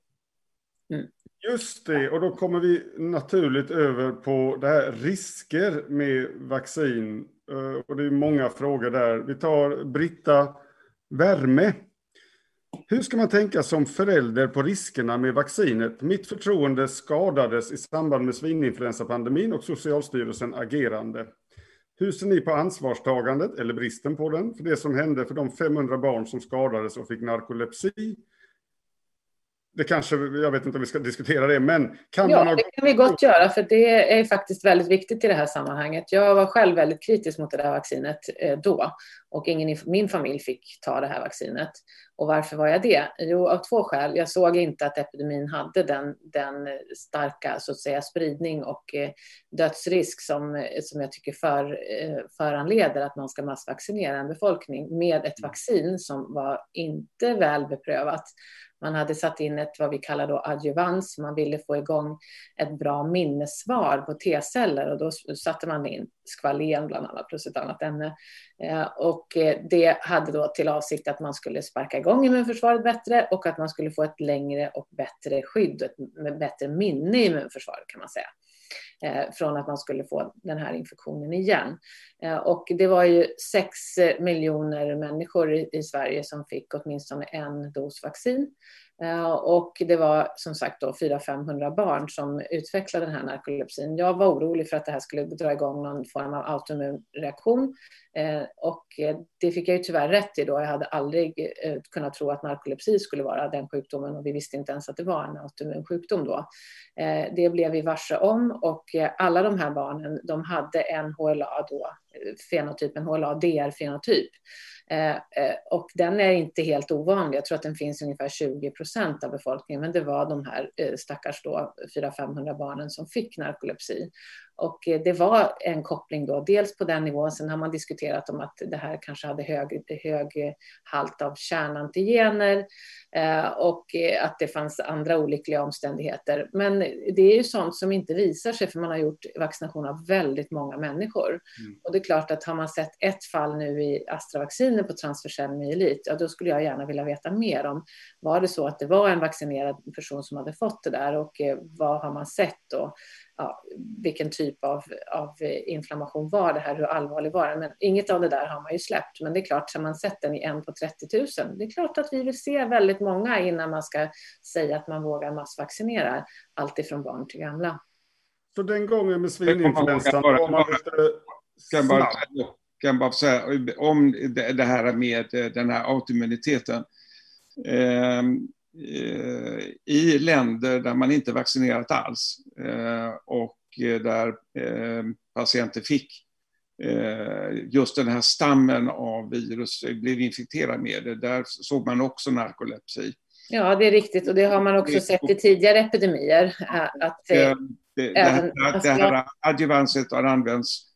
A: Mm. Just det, och då kommer vi naturligt över på det här risker med vaccin. Eh, och det är många frågor där. Vi tar Britta Värme. Hur ska man tänka som förälder på riskerna med vaccinet? Mitt förtroende skadades i samband med svininfluensapandemin och Socialstyrelsen agerande. Hur ser ni på ansvarstagandet, eller bristen på den, för det som hände för de 500 barn som skadades och fick narkolepsi det kanske, jag vet inte om vi ska diskutera det, men kan
B: ja,
A: man...
B: Ja, det kan vi gott göra, för det är faktiskt väldigt viktigt i det här sammanhanget. Jag var själv väldigt kritisk mot det där vaccinet eh, då och ingen i min familj fick ta det här vaccinet. Och varför var jag det? Jo, av två skäl. Jag såg inte att epidemin hade den, den starka så att säga, spridning och eh, dödsrisk som, som jag tycker för, eh, föranleder att man ska massvaccinera en befolkning med ett vaccin som var inte väl beprövat man hade satt in ett vad vi kallar då adjuvans. Man ville få igång ett bra minnessvar på T-celler och då satte man in skvalen bland annat plus ett annat ämne. Eh, och eh, det hade då till avsikt att man skulle sparka igång immunförsvaret bättre och att man skulle få ett längre och bättre skydd, ett bättre minne i immunförsvaret kan man säga. Eh, från att man skulle få den här infektionen igen. Eh, och det var ju sex eh, miljoner människor i Sverige som fick åtminstone en dos vaccin. Eh, och det var som sagt då 400-500 barn som utvecklade den här narkolepsin. Jag var orolig för att det här skulle dra igång någon form av autoimmun reaktion. och det fick jag ju tyvärr rätt i då. Jag hade aldrig kunnat tro att narkolepsi skulle vara den sjukdomen och vi visste inte ens att det var en autoimmun sjukdom då. Det blev vi varse om och alla de här barnen de hade en HLA då, fenotypen HLA-DR-fenotyp. Eh, eh, och den är inte helt ovanlig. Jag tror att den finns ungefär 20 procent av befolkningen. Men det var de här eh, stackars 400-500 barnen som fick narkolepsi. Och det var en koppling då, dels på den nivån, sen har man diskuterat om att det här kanske hade hög, hög halt av kärnantigener eh, och att det fanns andra olyckliga omständigheter. Men det är ju sånt som inte visar sig för man har gjort vaccination av väldigt många människor. Mm. Och det är klart att har man sett ett fall nu i Astra-vacciner på transfersell myelit, ja då skulle jag gärna vilja veta mer om var det så att det var en vaccinerad person som hade fått det där och eh, vad har man sett då? ja, vilken typ av, av inflammation var det här, hur allvarlig var den? Men inget av det där har man ju släppt. Men det är klart, har man sett den i en på 30 000, det är klart att vi vill se väldigt många innan man ska säga att man vågar massvaccinera allt ifrån barn till gamla.
A: för den gången med svininfluensan var man lite
C: bara, kan bara säga om det här med den här autoimmuniteten. Ehm, eh, I länder där man inte vaccinerat alls eh, och där eh, patienter fick just den här stammen av virus blev infekterad med det, där såg man också narkolepsi.
B: Ja, det är riktigt och det har man också sett i tidigare epidemier. Att,
C: det, det, det, här, det här adjuvanset har använts eh,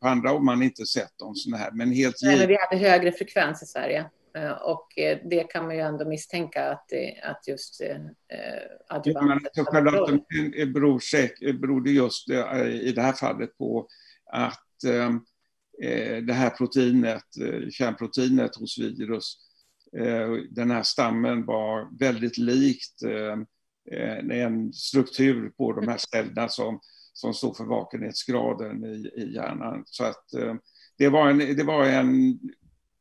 C: på andra år man inte sett om sådana här. Men helt
B: Nej, men vi hade högre frekvens i Sverige. Eh, och eh, det kan man ju ändå misstänka att, att just eh, adjuvanset
C: ja, det beror, säkert, beror just i det här fallet på att eh, det här proteinet, kärnproteinet hos virus, den här stammen var väldigt likt en struktur på de här cellerna som som står för vakenhetsgraden i, i hjärnan. Så att eh, det, var en, det var en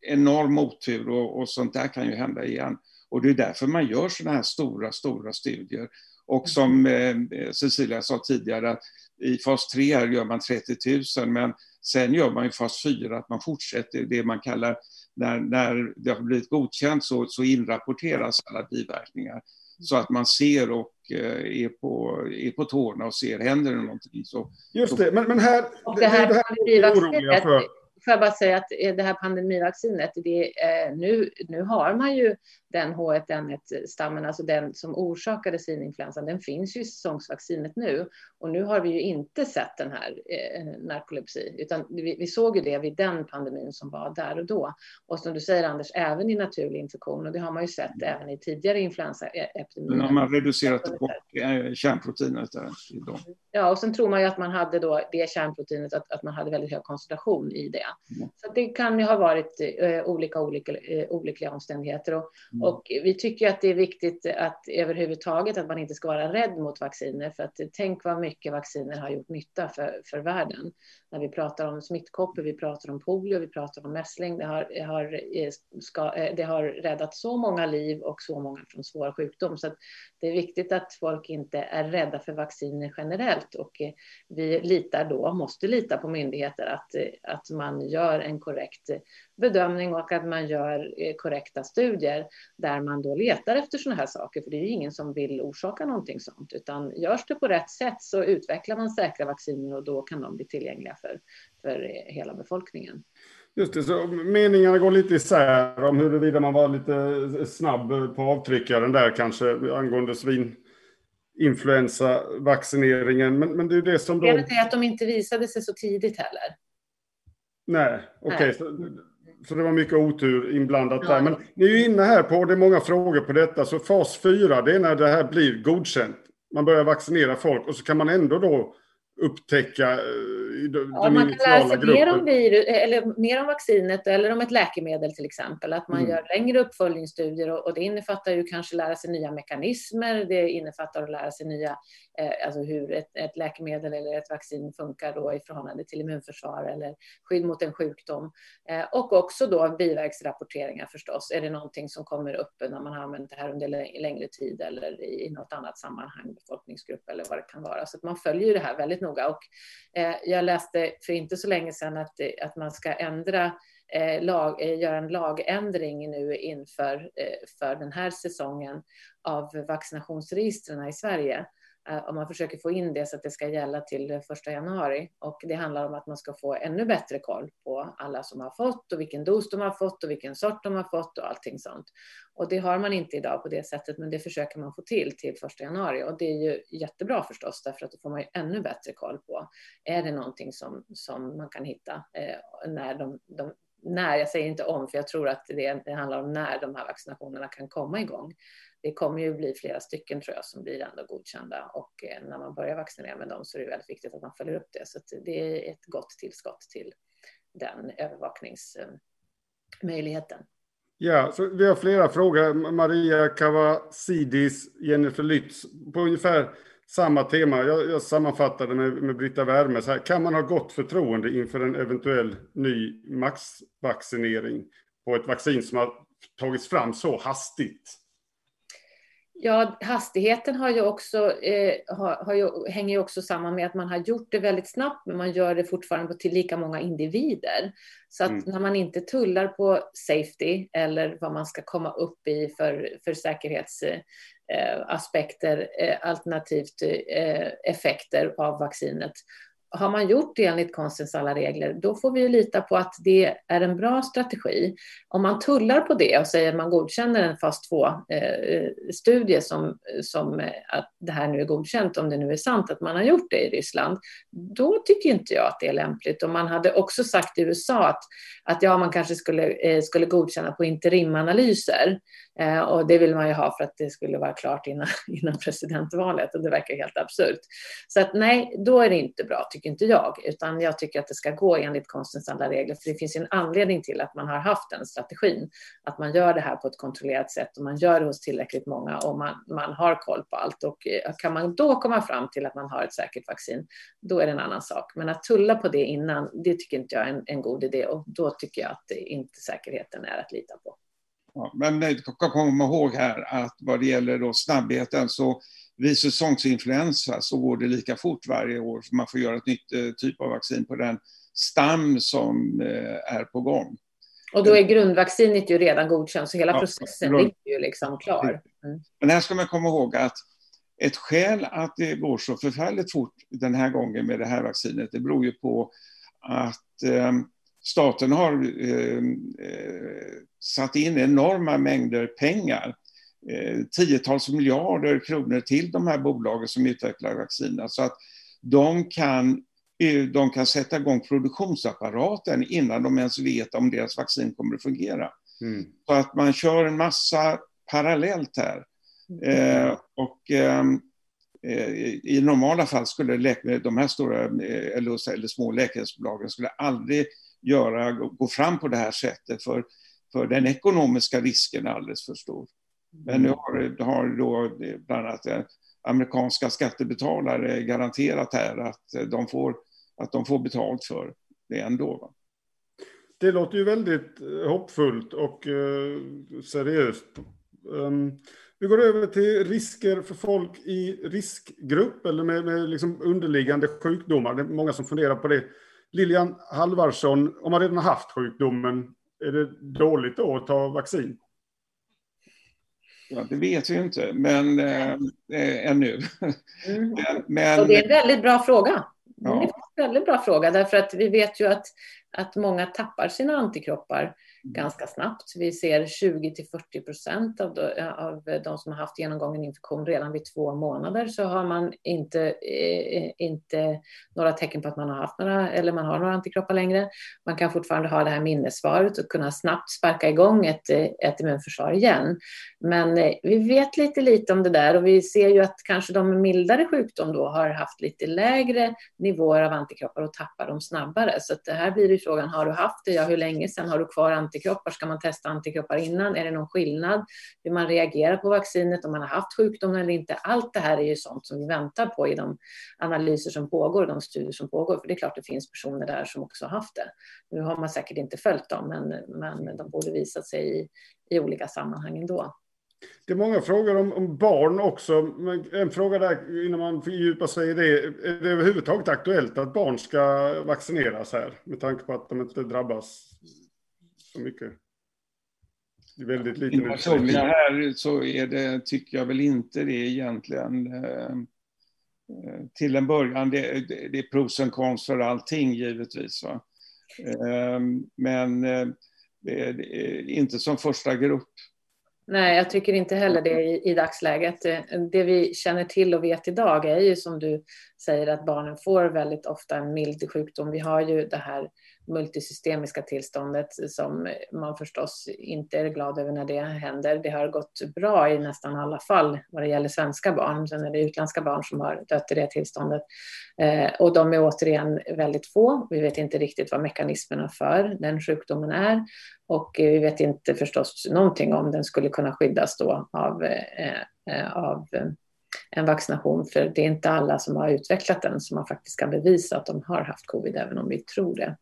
C: enorm otur och, och sånt där kan ju hända igen. Och det är därför man gör sådana här stora, stora studier. Och som eh, Cecilia sa tidigare, att i fas 3 gör man 30 000, men sen gör man i fas 4 att man fortsätter det man kallar, när, när det har blivit godkänt så, så inrapporteras alla biverkningar. Så att man ser och eh, är på, är på tårna och ser, händer det någonting så...
A: Just det, men, men här...
B: Och det här, det här är oroliga för får jag bara säga att eh, det här pandemivaccinet, det, eh, nu, nu har man ju den H1N1-stammen, alltså den som orsakade svininfluensan, den finns ju i säsongsvaccinet nu. Och nu har vi ju inte sett den här eh, narkolepsi, utan vi, vi, såg ju det vid den pandemin som var där och då. Och som du säger Anders, även i naturlig infektion, och det har man ju sett även i tidigare influensaepidemier.
C: Men har man reducerat bort kärnproteinet där?
B: Ja, och sen tror man ju att man hade då det kärnproteinet, att, att man hade väldigt hög koncentration i det. Så det kan ju ha varit eh, olika, olika eh, olyckliga omständigheter. Och, mm. och vi tycker att det är viktigt att överhuvudtaget att man inte ska vara rädd mot vacciner. För att tänk vad mycket vacciner har gjort nytta för, för världen när vi pratar om smittkoppor, vi pratar om polio, vi pratar om mässling. Det har, har, eh, ska, eh, det har räddat så många liv och så många från svår sjukdom. Så det är viktigt att folk inte är rädda för vacciner generellt och eh, vi litar då, måste lita på myndigheter att, att man gör en korrekt bedömning och att man gör korrekta studier där man då letar efter sådana här saker. För det är ju ingen som vill orsaka någonting sånt, utan görs det på rätt sätt så utvecklar man säkra vacciner och då kan de bli tillgängliga för, för hela befolkningen.
A: Just det, så meningarna går lite isär om huruvida man var lite snabb på avtryckaren där kanske angående svininfluensavaccineringen. Men, men det är det som då...
B: Felet är att de inte visade sig så tidigt heller.
A: Nej, okej. Okay. Så, det var mycket otur inblandat ja. där. Men ni är ju inne här på, det är många frågor på detta, så fas 4 det är när det här blir godkänt. Man börjar vaccinera folk och så kan man ändå då upptäcka eh, den ja,
B: Man kan lära sig mer om, virus, eller mer om vaccinet eller om ett läkemedel till exempel. Att man mm. gör längre uppföljningsstudier och, och, det innefattar ju kanske lära sig nya mekanismer. Det innefattar att lära sig nya, eh, alltså hur ett, ett, läkemedel eller ett vaccin funkar då i förhållande till immunförsvar eller skydd mot en sjukdom. Eh, och också då biverksrapporteringar förstås. Är det någonting som kommer upp när man har använt det här under längre tid eller i, i något annat sammanhang, befolkningsgrupp eller vad det kan vara. Så att man följer det här väldigt noga. Och, eh, jag läste för inte så länge sedan att, eh, att man ska ändra eh, lag, eh, göra en lagändring nu inför eh, för den här säsongen av vaccinationsregistren i Sverige. Eh, om man försöker få in det så att det ska gälla till första januari. Och det handlar om att man ska få ännu bättre koll på alla som har fått och vilken dos de har fått och vilken sort de har fått och allting sånt. Och det har man inte idag på det sättet, men det försöker man få till till första januari. Och det är ju jättebra förstås, därför att då får man ju ännu bättre koll på, är det någonting som, som man kan hitta eh, när de, de när, jag säger inte om, för jag tror att det, det handlar om när de här vaccinationerna kan komma igång det kommer ju bli flera stycken tror jag som blir ändå godkända och eh, när man börjar vaccinera med dem så är det väldigt viktigt att man följer upp det. Så det är ett gott tillskott till den övervakningsmöjligheten.
A: Ja, så vi har flera frågor. Maria Kavasidis, Jennifer Lytz, på ungefär samma tema. Jag, jag sammanfattade med, med Britta Wärme. Så här, kan man ha gott förtroende inför en eventuell ny maxvaccinering på ett vaccin som har tagits fram så hastigt?
B: Ja, hastigheten har ju också, eh, har, har ju, hänger ju också samman med att man har gjort det väldigt snabbt, men man gör det fortfarande till lika många individer. Så att mm. när man inte tullar på safety eller vad man ska komma upp i för, för säkerhetsaspekter, eh, alternativt eh, effekter av vaccinet, har man gjort det enligt konstens alla regler, då får vi ju lita på att det är en bra strategi. Om man tullar på det och säger att man godkänner en fas 2-studie eh, som, som eh, att det här nu är godkänt, om det nu är sant att man har gjort det i Ryssland, då tycker inte jag att det är lämpligt. Och man hade också sagt i USA att, att ja, man kanske skulle, eh, skulle godkänna på interimanalyser. Eh, och det vill man ju ha för att det skulle vara klart innan, innan presidentvalet och det verkar helt absurt. Så att nej, då är det inte bra tycker inte jag, utan jag tycker att det ska gå enligt konstens alla regler, för det finns en anledning till att man har haft den strategin, att man gör det här på ett kontrollerat sätt och man gör det hos tillräckligt många och man, man har koll på allt och eh, kan man då komma fram till att man har ett säkert vaccin, då är det en annan sak. Men att tulla på det innan, det tycker inte jag är en, en god idé och då tycker jag att inte säkerheten är att lita på.
C: Ja, men ska komma ihåg här att vad det gäller då snabbheten så vid säsongsinfluensa så går det lika fort varje år. För man får göra ett nytt eh, typ av vaccin på den stam som eh, är på gång.
B: Och då är grundvaccinet ju redan godkänt, så hela ja, processen är ju liksom klar.
C: Mm. Men här ska man komma ihåg att ett skäl att det går så förfärligt fort den här gången med det här vaccinet, det beror ju på att eh, staten har eh, eh, satt in enorma mängder pengar, eh, tiotals miljarder kronor till de här bolagen som utvecklar vacciner, så att de kan, eh, de kan sätta igång produktionsapparaten innan de ens vet om deras vaccin kommer att fungera. Mm. Så att man kör en massa parallellt här. Eh, och ehm, eh, i normala fall skulle de här stora eh, eller, eller små läkemedelsbolagen skulle aldrig göra, gå fram på det här sättet för, för den ekonomiska risken är alldeles för stor. Men nu har, har då bland annat eh, amerikanska skattebetalare garanterat här att eh, de får, att de får betalt för det ändå. Va?
A: Det låter ju väldigt eh, hoppfullt och eh, seriöst. Um, vi går över till risker för folk i riskgrupp eller med, med liksom underliggande sjukdomar. Det är många som funderar på det. Lilian Halvarsson, om man redan har haft sjukdomen, är det dåligt då att ta vaccin?
C: Ja, det vet vi inte, men äh, ännu.
B: Mm. men, Och det är en väldigt bra fråga. Ja. Väldigt bra fråga, därför att vi vet ju att, att många tappar sina antikroppar ganska snabbt. Vi ser 20 till 40 procent av, av de som har haft genomgången infektion redan vid två månader så har man inte, eh, inte några tecken på att man har haft några eller man har några antikroppar längre. Man kan fortfarande ha det här minnessvaret och kunna snabbt sparka igång ett, ett immunförsvar igen. Men eh, vi vet lite lite om det där och vi ser ju att kanske de med mildare sjukdom då har haft lite lägre nivåer av antikroppar och tappar dem snabbare. Så det här blir ju frågan, har du haft det? Ja, hur länge sedan har du kvar antikroppar? Ska man testa antikroppar innan? Är det någon skillnad? Hur man reagerar på vaccinet, om man har haft sjukdomen eller inte? Allt det här är ju sånt som vi väntar på i de analyser som pågår, de studier som pågår. För det är klart det finns personer där som också har haft det. Nu har man säkert inte följt dem, men, men de borde visat sig i, i olika sammanhang ändå.
A: Det är många frågor om, om, barn också. En fråga där innan man fördjupar sig i det. Är det överhuvudtaget aktuellt att barn ska vaccineras här? Med tanke på att de inte drabbas så mycket.
C: I väldigt liten utsträckning. här så är det, tycker jag väl inte det egentligen. Eh, eh, till en början, det, det är pros och cons för allting givetvis. Va? Eh, men det är inte som första grupp.
B: Nej, jag tycker inte heller det i, i dagsläget. Eh, det vi känner till och vet idag är ju som du säger att barnen får väldigt ofta en mild sjukdom. Vi har ju det här multisystemiska tillståndet som man förstås inte är glad över när det händer. Det har gått bra i nästan alla fall vad det gäller svenska barn. Sen är det utländska barn som har dött i det tillståndet. Eh, och de är återigen väldigt få. Vi vet inte riktigt vad mekanismerna för den sjukdomen är. Och eh, vi vet inte förstås någonting om den skulle kunna skyddas då av, eh, eh av eh, en vaccination, för det är inte alla som har utvecklat den som man faktiskt kan bevisa att de har haft covid, även om vi tror det.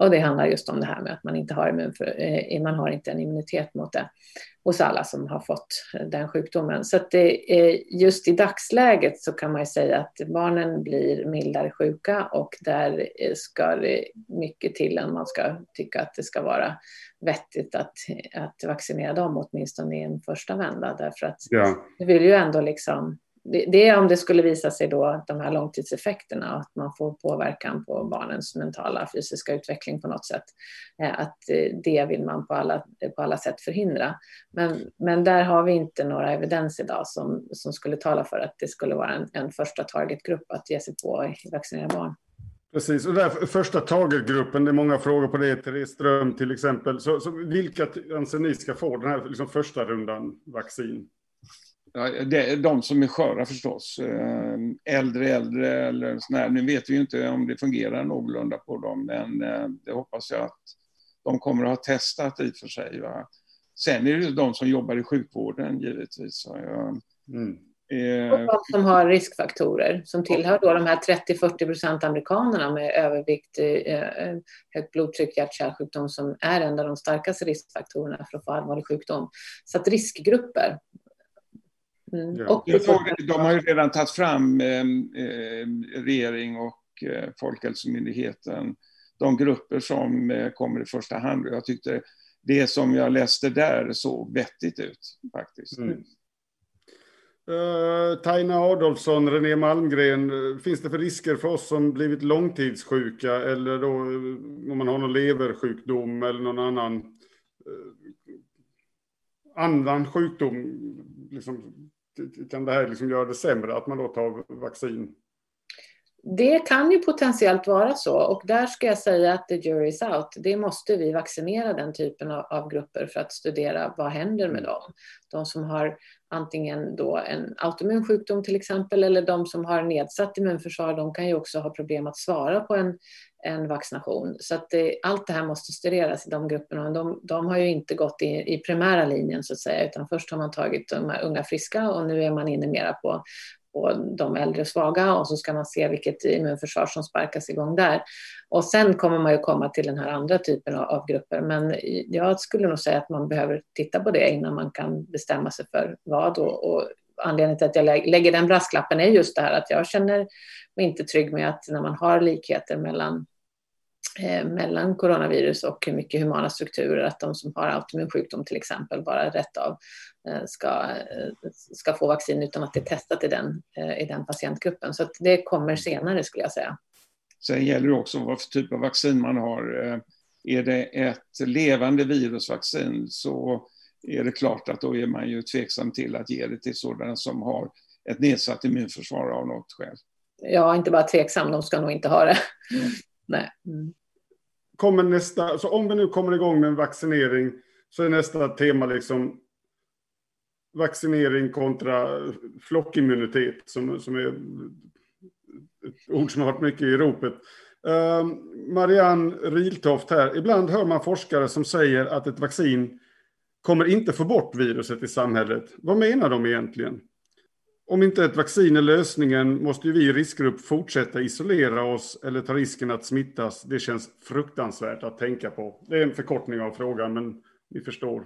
B: Och det handlar just om det här med att man inte har, immunför, eh, man har inte en immunitet mot det hos alla som har fått eh, den sjukdomen. Så att det, eh, just i dagsläget så kan man ju säga att barnen blir mildare sjuka och där eh, ska det mycket till än man ska tycka att det ska vara vettigt att, att vaccinera dem åtminstone i en första vända. Därför att ja. vi vill ju ändå liksom det är om det skulle visa sig då de här långtidseffekterna, att man får påverkan på barnens mentala fysiska utveckling på något sätt. Eh, att eh, det vill man på alla, på alla sätt förhindra. Men, men där har vi inte några evidens idag som, som skulle tala för att det skulle vara en, en första targetgrupp att ge sig på vaccinera barn.
A: Precis, och där första targetgruppen, det är många frågor på det, Therese Ström till exempel. Så, så vilka anser ni ska få den här liksom, första rundan vaccin?
C: Ja, det, de som är sköra förstås. Eh, äldre äldre eller sådär. Nu vet vi ju inte om det fungerar någorlunda på dem, men eh, det hoppas jag att de kommer att ha testat i och för sig. Va? Sen är det de som jobbar i sjukvården givetvis.
B: Mm. Eh, och de som har riskfaktorer, som tillhör då de här 30-40 procent amerikanerna med övervikt, eh, högt blodtryck, hjärt-kärlsjukdom som är en av de starkaste riskfaktorerna för att få allvarlig sjukdom. Så att riskgrupper,
C: Mm. Ja. Och de har ju redan tagit fram, eh, regering och eh, Folkhälsomyndigheten, de grupper som eh, kommer i första hand. Jag tyckte det som jag läste där såg vettigt ut faktiskt. Mm.
A: Uh, Taina Adolfsson, René Malmgren, eh, finns det för risker för oss som blivit långtidssjuka eller då eh, om man har någon leversjukdom eller någon annan uh, annan sjukdom? Liksom, kan det här liksom göra det sämre att man då tar vaccin?
B: Det kan ju potentiellt vara så och där ska jag säga att the jury is out. Det måste vi vaccinera den typen av, av grupper för att studera vad händer med dem. De som har antingen då en autoimmun sjukdom till exempel eller de som har nedsatt immunförsvar, de kan ju också ha problem att svara på en, en vaccination. Så att det, allt det här måste studeras i de grupperna. De, de har ju inte gått i, i primära linjen så att säga, utan först har man tagit de här unga friska och nu är man inne mera på, på de äldre svaga och så ska man se vilket immunförsvar som sparkas igång där. Och sen kommer man ju komma till den här andra typen av, av grupper. Men jag skulle nog säga att man behöver titta på det innan man kan bestämma sig för vad. Och, och anledningen till att jag lägger den brasklappen är just det här att jag känner mig inte trygg med att när man har likheter mellan Eh, mellan coronavirus och mycket humana strukturer, att de som har autoimmun sjukdom till exempel bara rätt av ska, eh, ska få vaccin utan att det är testat i den, i den patientgruppen. Så det kommer senare skulle jag säga.
C: Sen gäller det också vad för typ av vaccin man har. Är det ett levande virusvaccin så är det klart att då är man ju tveksam till att ge det till sådana som har ett nedsatt immunförsvar av något skäl.
B: Ja, inte bara tveksam, de ska nog inte ha det. Mm. Nej. Mm
A: kommer nästa, så om vi nu kommer igång med en vaccinering så är nästa tema liksom vaccinering kontra flockimmunitet som, som är ett ord som har varit mycket i ropet. Ehm, Marianne Riltoft här. Ibland hör man forskare som säger att ett vaccin kommer inte få bort viruset i samhället. Vad menar de egentligen? om inte ett vaccin är lösningen måste ju vi i riskgrupp fortsätta isolera oss eller ta risken att smittas. Det känns fruktansvärt att tänka på. Det är en förkortning av frågan, men ni förstår.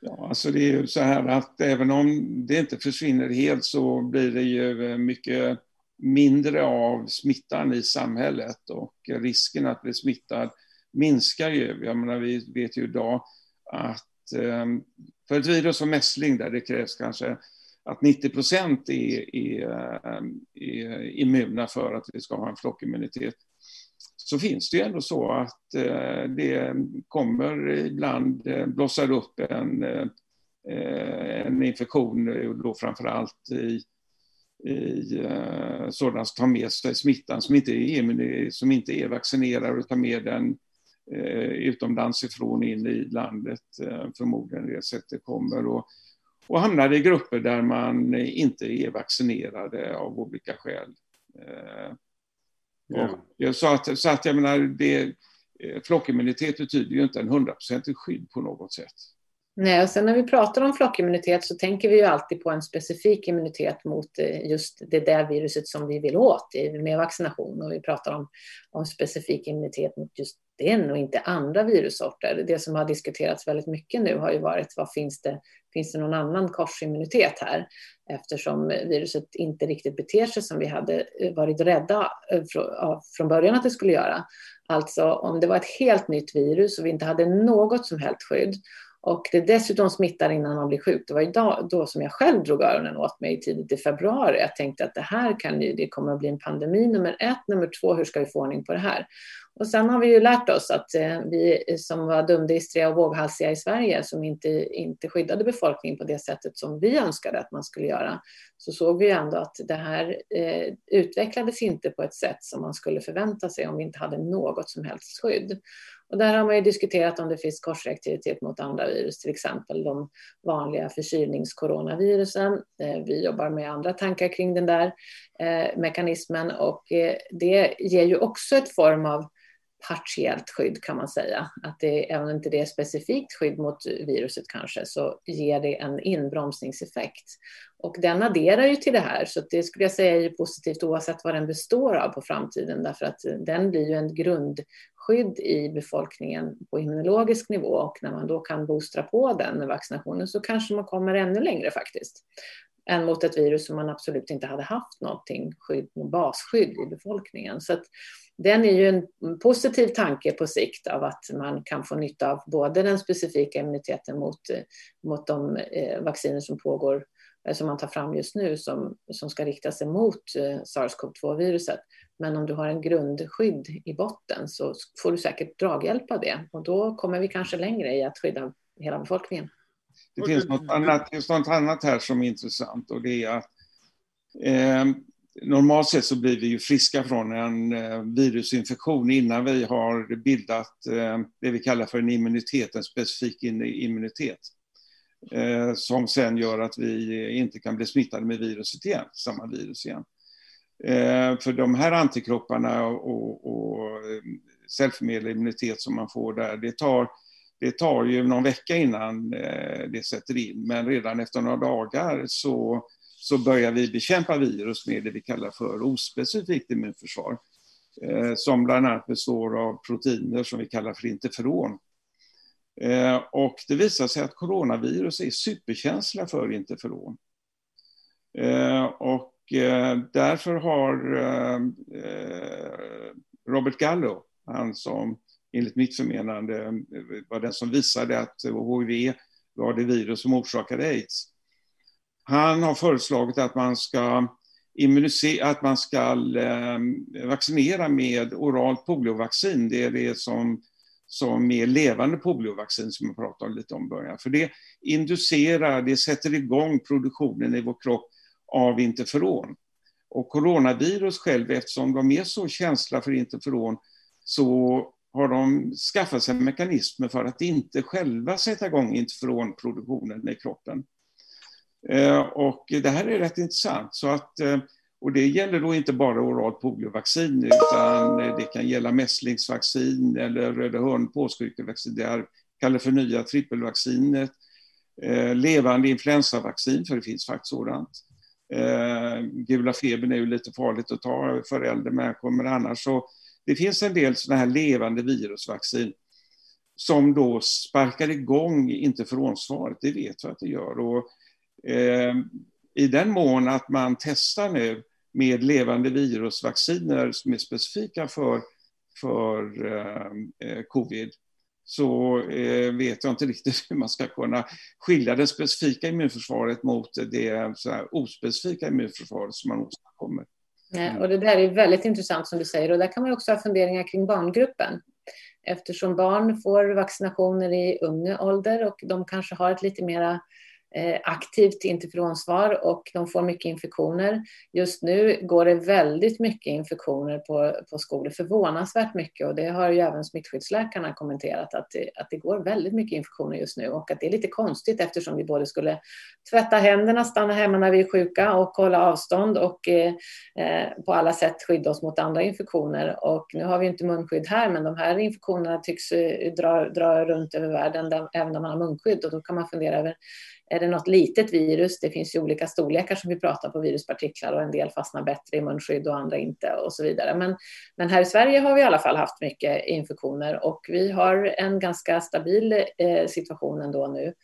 C: Ja, alltså det är ju så här att även om det inte försvinner helt så blir det ju eh, mycket mindre av smittan i samhället och risken att bli smittad minskar ju. Jag menar, vi vet ju idag att eh, för ett virus som mässling där det krävs kanske att 90 procent är, är, eh, är, immuna för att vi ska ha en flockimmunitet så finns det ju ändå så att eh, det kommer ibland eh, blossar upp en, eh, en infektion, då framför allt i, i eh, sådana som tar med sig smittan som inte är, som inte är vaccinerade och tar med den eh, utomlands ifrån in i landet, eh, förmodligen det sättet kommer. Och och hamnar i grupper där man inte är vaccinerade av olika skäl. Ja. Och, så, att, så att jag menar, det, flockimmunitet betyder ju inte en hundraprocentigt skydd på något sätt.
B: Nej, och sen när vi pratar om flockimmunitet så tänker vi ju alltid på en specifik immunitet mot eh, just det där viruset som vi vill åt med vaccination. Och vi pratar om, om specifik immunitet mot just den och inte andra virussorter. Det som har diskuterats väldigt mycket nu har ju varit vad finns det, finns det någon annan korsimmunitet här? Eftersom viruset inte riktigt beter sig som vi hade eh, varit rädda eh, från början att det skulle göra. Alltså om det var ett helt nytt virus och vi inte hade något som helst skydd och det dessutom smittar innan man blir sjuk. Det var idag, då som jag själv drog öronen åt mig tidigt i februari. Jag tänkte att det här kan ju, det kommer att bli en pandemi nummer ett. Nummer två, hur ska vi få ordning på det här? Och sen har vi ju lärt oss att eh, vi som var dumdristiga och våghalsiga i Sverige som inte, inte skyddade befolkningen på det sättet som vi önskade att man skulle göra, så såg vi ändå att det här eh, utvecklades inte på ett sätt som man skulle förvänta sig om vi inte hade något som helst skydd. Och där har man ju diskuterat om det finns korsreaktivitet mot andra virus, till exempel de vanliga förkylningskoronavirusen. Eh, vi jobbar med andra tankar kring den där eh, mekanismen och eh, det ger ju också ett form av partiellt skydd kan man säga. Att det, även om inte det är specifikt skydd mot viruset kanske, så ger det en inbromsningseffekt. Och den adderar ju till det här, så det skulle jag säga är positivt oavsett vad den består av på framtiden, därför att den blir ju en grund skydd i befolkningen på immunologisk nivå och när man då kan boostra på den med vaccinationen så kanske man kommer ännu längre faktiskt än mot ett virus som man absolut inte hade haft någonting skydd, basskydd i befolkningen. Så att den är ju en positiv tanke på sikt av att man kan få nytta av både den specifika immuniteten mot, mot de eh, vacciner som pågår, eh, som man tar fram just nu, som, som ska rikta sig mot eh, sars-cov-2-viruset. Men om du har en grundskydd i botten så får du säkert draghjälp av det och då kommer vi kanske längre i att skydda hela befolkningen.
C: Det finns något annat, finns något annat här som är intressant och det är att eh, normalt sett så blir vi ju friska från en eh, virusinfektion innan vi har bildat eh, det vi kallar för en immunitet, en specifik immunitet. Eh, som sen gör att vi inte kan bli smittade med viruset igen, samma virus igen. Eh, för de här antikropparna och, och eh, cellförmedlad immunitet som man får där, det tar, det tar ju någon vecka innan eh, det sätter in, men redan efter några dagar så så börjar vi bekämpa virus med det vi kallar för ospecifikt immunförsvar. Som bland annat består av proteiner som vi kallar för interferon. Och det visar sig att coronavirus är superkänsliga för interferon. Och Eh, därför har eh, eh, Robert Gallo, han som enligt mitt förmenande var den som visade att HIV var det virus som orsakade aids, han har föreslagit att man ska att man ska vaccinera med oralt poliovaccin. Det är det som, som är levande poliovaccin som jag pratade lite om i början. För det inducerar, det sätter igång produktionen i vår kropp av interferon. Och coronavirus själv, eftersom de är så känsliga för interferon, så har de skaffat sig mekanismer för att inte själva sätta igång interferonproduktionen i kroppen. Eh, och det här är rätt intressant. Så att, eh, och det gäller då inte bara oralt poliovaccin utan det kan gälla mässlingsvaccin eller röda hörn påssjukevaccin. Det här kallas för nya trippelvaccinet. Eh, levande influensavaccin, för det finns faktiskt sådant. Eh, gula febern är ju lite farligt att ta för äldre människor, men annars så det finns en del sådana här levande virusvaccin som då sparkar igång interferonsvaret, det vet vi att det gör. Och Eh, I den mån att man testar nu med levande virusvacciner som är specifika för, för eh, eh covid så eh, vet jag inte riktigt hur man ska kunna skilja det specifika immunförsvaret mot det så ospecifika immunförsvaret som man åstadkommer.
B: Nej, och det där är väldigt intressant som du säger och där kan man också ha funderingar kring barngruppen. Eftersom barn får vaccinationer i unga ålder och de kanske har ett lite mera Eh, aktivt interferonsvar och de får mycket infektioner. Just nu går det väldigt mycket infektioner på, på skolor, förvånansvärt mycket och det har ju även smittskyddsläkarna kommenterat att det, att det går väldigt mycket infektioner just nu och att det är lite konstigt eftersom vi både skulle tvätta händerna, stanna hemma när vi är sjuka och hålla avstånd och eh, eh, på alla sätt skydda oss mot andra infektioner. Och nu har vi inte munskydd här men de här infektionerna tycks eh, dra, dra runt över världen där, även om man har munskydd och då kan man fundera över är det något litet virus? Det finns ju olika storlekar som vi pratar på viruspartiklar och en del fastnar bättre i munskydd och andra inte och så vidare. Men, men här i Sverige har vi i alla fall haft mycket infektioner och vi har en ganska stabil eh, situation ändå nu.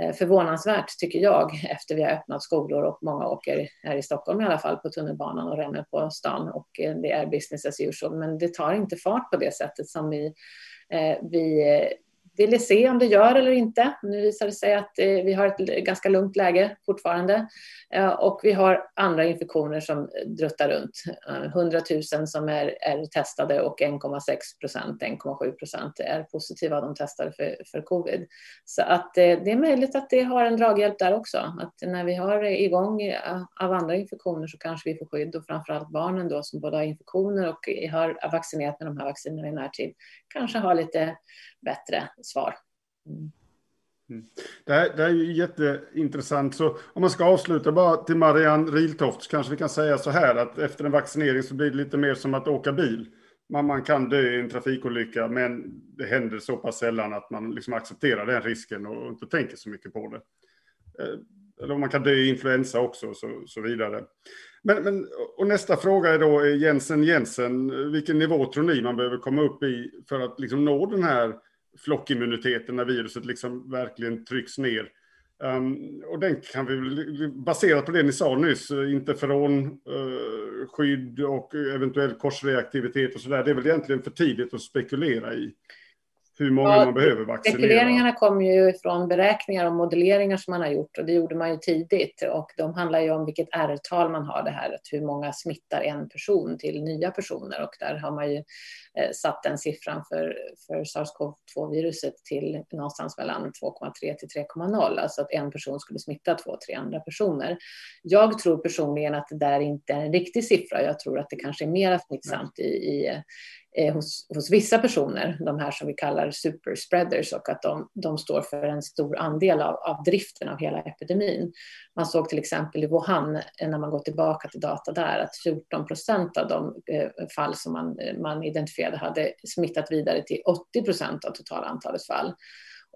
B: Eh, förvånansvärt tycker jag efter vi har öppnat skolor och många åker här i Stockholm i alla fall på tunnelbanan och ränner på stan och eh, det är business as usual. Men det tar inte fart på det sättet som vi, eh, vi eh, ville se om det gör eller inte. Nu visar det sig att eh, vi har ett ganska lugnt läge fortfarande eh, och vi har andra infektioner som druttar runt. Eh, 100 000 som är, är testade och 1,6 procent, 1,7 procent är positiva av de testade för, för covid. Så att det är möjligt att det har en draghjälp där också. Att när vi har igång av andra infektioner så kanske vi får skydd och framförallt barnen då som både har infektioner och har vaccinerat med de här vaccinerna i närtid kanske har lite bättre svar. Mm.
A: mm. Det, här, det här är ju jätteintressant. Så om man ska avsluta bara till Marianne Riltoft så kanske vi kan säga så här att efter en vaccinering så blir det lite mer som att åka bil. Man, man kan dö i en trafikolycka men det händer så pass sällan att man liksom accepterar den risken och inte tänker så mycket på det. Eh, eller man kan dö i influensa också och så, så vidare. Men, men, och nästa fråga är då eh, Jensen Jensen, eh, vilken nivå tror ni man behöver komma upp i för att liksom nå den här flockimmuniteten när viruset liksom verkligen trycks ner. Um, och den kan vi, baserat på det ni sa nyss, eh, interferonskydd eh, uh, och eventuell korsreaktivitet och sådär, det är väl egentligen för tidigt att spekulera i hur många ja, man behöver vaccinera.
B: Spekuleringarna kommer ju från beräkningar och modelleringar som man har gjort och det gjorde man ju tidigt och de handlar ju om vilket R-tal man har det här, att hur många smittar en person till nya personer och där har man ju eh, satt den siffran för, för sars-cov-2-viruset till någonstans mellan 2,3 till 3,0, alltså att en person skulle smitta två, tre andra personer. Jag tror personligen att det där inte är en riktig siffra. Jag tror att det kanske är mer smittsamt i, i Eh, hos, hos vissa personer, de här som vi kallar superspreaders och att de, de står för en stor andel av, av driften av hela epidemin. Man såg till exempel i Wuhan, eh, när man går tillbaka till data där, att 14 procent av de eh, fall som man, eh, man identifierade hade smittat vidare till 80 procent av totala antalet fall.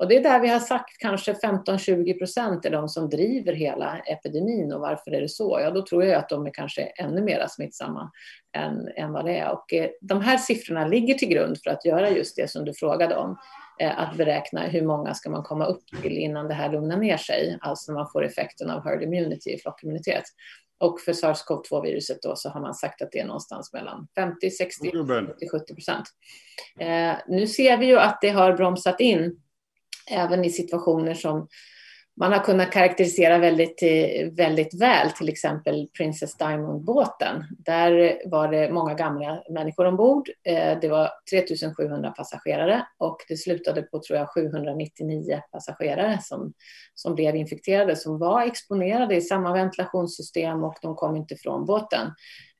B: Och det är där vi har sagt kanske 15-20 procent är de som driver hela epidemin och varför är det så? Ja, då tror jag att de är kanske ännu mer smittsamma än, än vad det är. Och eh, de här siffrorna ligger till grund för att göra just det som du frågade om. Eh, att beräkna hur många ska man komma upp till innan det här lugnar ner sig, alltså när man får effekten av herd immunity, flockimmunitet. Och för sars-cov-2-viruset då så har man sagt att det är någonstans mellan 50, 60, 70 procent. Eh, nu ser vi ju att det har bromsat in även i situationer som man har kunnat karaktärisera väldigt, eh, väldigt väl, till exempel Princess Diamond-båten. Där var det många gamla människor ombord. Eh, det var 3700 passagerare och det slutade på, tror jag, 799 passagerare som, som blev infekterade, som var exponerade i samma ventilationssystem och de kom inte från båten.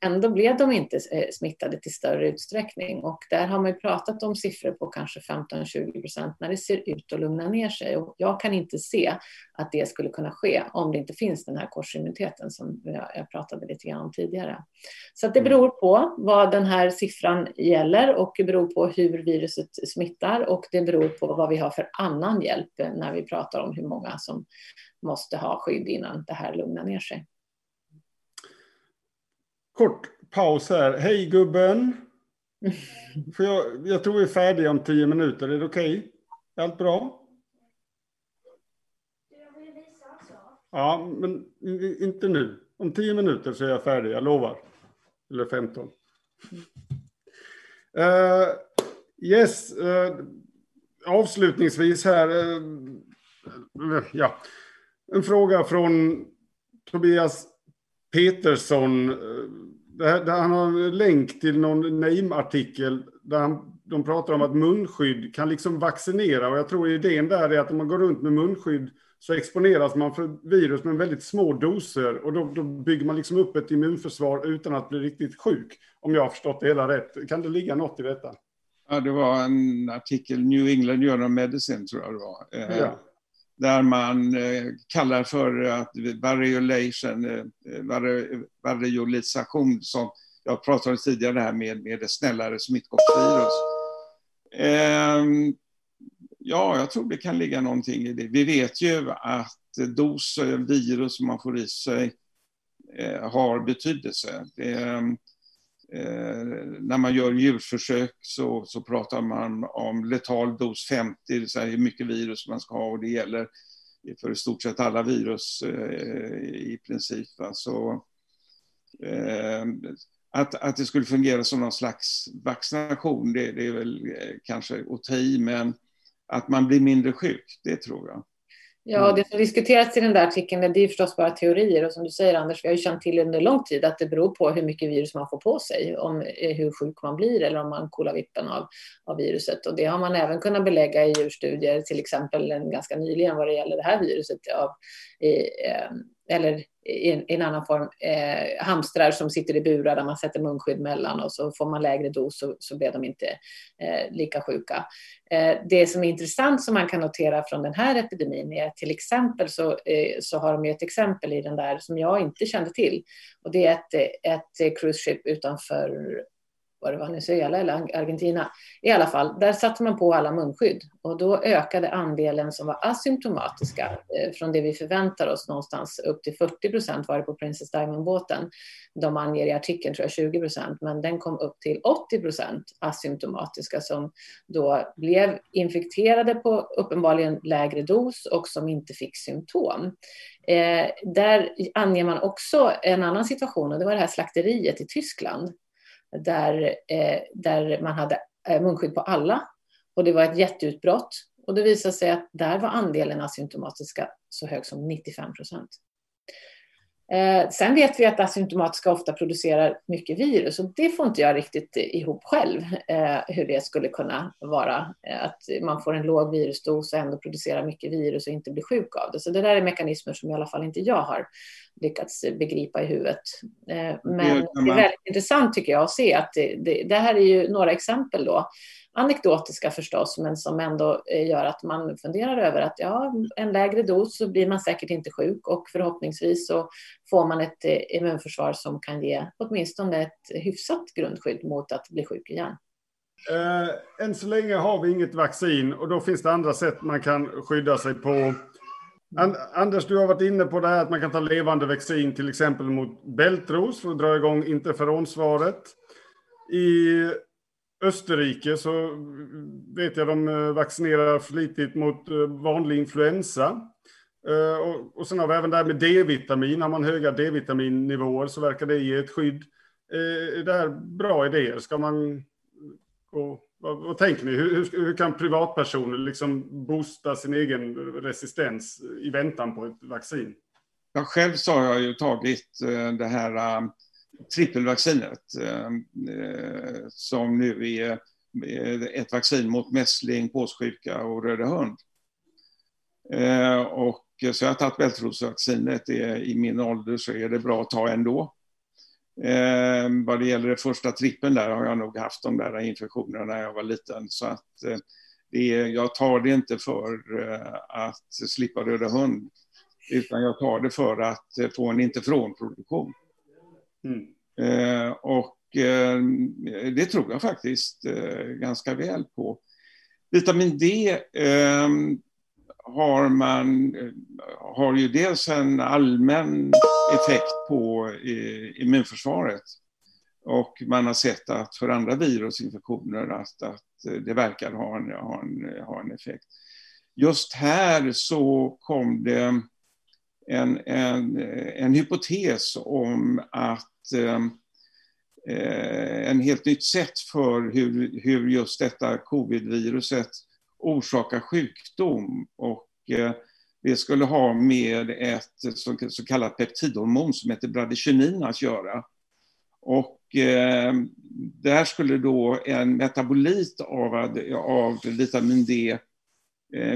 B: Ändå blev de inte eh, smittade till större utsträckning och där har man pratat om siffror på kanske 15-20 procent när det ser ut att lugna ner sig. Och jag kan inte se att det skulle kunna ske om det inte finns den här korsimmuniteten som jag pratade lite grann om tidigare. Så det beror på vad den här siffran gäller och det beror på hur viruset smittar och det beror på vad vi har för annan hjälp när vi pratar om hur många som måste ha skydd innan det här lugnar ner sig.
A: Kort paus här. Hej gubben! För jag, jag tror vi är färdiga om tio minuter. Är det okej? Okay? Allt bra? Ja, men inte nu. Om tio minuter så är jag färdig, jag lovar. Eller 15. Uh, eh, yes, uh, avslutningsvis här. Uh, ja. En fråga från Tobias Petersson, där, där han har en länk till någon Name-artikel där han, de pratar om att munskydd kan liksom vaccinera och jag tror idén där är att om man går runt med munskydd så exponeras man för virus med väldigt små doser och då, då, bygger man liksom upp ett immunförsvar utan att bli riktigt sjuk. Om jag har förstått det hela rätt. Kan det ligga något i detta?
C: Ja, det var en artikel, New England Journal of Medicine tror jag det var. Eh, ja. Där man eh, kallar för att variolation, eh, eh variolisation, som jag pratade tidigare här med, med det snällare smittkoppsvirus. Ehm, ja, jag tror det kan ligga någonting i det. Vi vet ju att dos eh, virus som man får i sig eh, har betydelse. Det, Eh, Eh, när man gör djurförsök så, så pratar man om letal dos 50, det vill säga hur mycket virus man ska ha och det gäller för i stort sett alla virus eh, i princip. Så, eh, att, att det skulle fungera som någon slags vaccination, det, det är väl eh, kanske att ta i, men att man blir mindre sjuk, det tror jag.
B: Ja, mm. det som diskuteras i den där artikeln det är förstås bara teorier och som du säger Anders, vi har ju känt till under lång tid att det beror på hur mycket virus man får på sig, om eh, hur sjuk man blir eller om man kolar vippen av, av viruset. Och det har man även kunnat belägga i djurstudier, till exempel en ganska nyligen vad det gäller det här viruset av, eh, eller i en, i en annan form, eh, hamstrar som sitter i burar där man sätter munskydd mellan och så får man lägre dos så, så blir de inte eh, lika sjuka. Eh, det som är intressant som man kan notera från den här epidemin är till exempel så, eh, så har de ju ett exempel i den där som jag inte kände till och det är ett, ett cruise ship utanför var det Venezuela eller Argentina. I alla fall, där satte man på alla munskydd och då ökade andelen som var asymptomatiska eh, från det vi förväntar oss någonstans upp till 40 procent var det på Princess Diamond-båten. De anger i artikeln tror jag 20 procent, men den kom upp till 80 procent asymptomatiska som då blev infekterade på uppenbarligen lägre dos och som inte fick symptom. Eh, där anger man också en annan situation och det var det här slakteriet i Tyskland där, eh, där man hade eh, munskydd på alla och det var ett jätteutbrott. Och det visade sig att där var andelen asymptomatiska så hög som 95 procent. Eh, sen vet vi att asymptomatiska ofta producerar mycket virus och det får inte jag riktigt ihop själv eh, hur det skulle kunna vara. Eh, att man får en låg virusdos och ändå producerar mycket virus och inte blir sjuk av det. Så det där är mekanismer som i alla fall inte jag har lyckats begripa i huvudet. Eh, men det är väldigt intressant tycker jag att se att det, det, det här är ju några exempel då anekdotiska förstås, men som ändå eh, gör att man funderar över att ja, en lägre dos så blir man säkert inte sjuk och förhoppningsvis så får man ett eh, immunförsvar som kan ge åtminstone ett hyfsat grundskydd mot att bli sjuk igen.
A: Äh, än så länge har vi inget vaccin och då finns det andra sätt man kan skydda sig på. Anders, du har varit inne på det här att man kan ta levande vaccin till exempel mot bältros för att dra igång interferonsvaret. I Österrike så vet jag de eh, vaccinerar flitigt mot eh, vanlig influensa. Eh, och, och sen har vi även det här med D-vitamin. Har man höga D-vitaminnivåer så verkar det ge ett skydd. Är det här bra idéer? Ska man gå vad, vad, tänker ni? Hur, hur, hur, kan privatpersoner liksom boosta sin egen resistens i väntan på ett vaccin?
C: Ja, själv så har jag ju tagit det här trippelvaccinet eh, som nu är eh, ett vaccin mot mässling, påssjuka och röda hund. Eh, och så jag har tagit bältrosvaccinet. I min ålder så är det bra att ta ändå. Eh, vad det gäller den första trippen där har jag nog haft de där infektionerna när jag var liten. Så att eh, det är, jag tar det inte för eh, att slippa röda hund, utan jag tar det för att få en interfronproduktion. Mm. Eh, och eh, det tror jag faktiskt eh, ganska väl på. Vitamin D ehm, har man eh, har ju dels en allmän effekt på immunförsvaret. Och man har sett att för andra virusinfektioner att, att det verkar ha en, ha, en, ha en effekt. Just här så kom det en, en, en hypotes om att ehm, eh, en helt nytt sätt för hur, hur just detta covidviruset orsakar sjukdom. Och eh, det skulle ha med ett så, så kallat peptidhormon som heter bradykinin att göra. Och eh, där skulle då en metabolit av, av vitamin D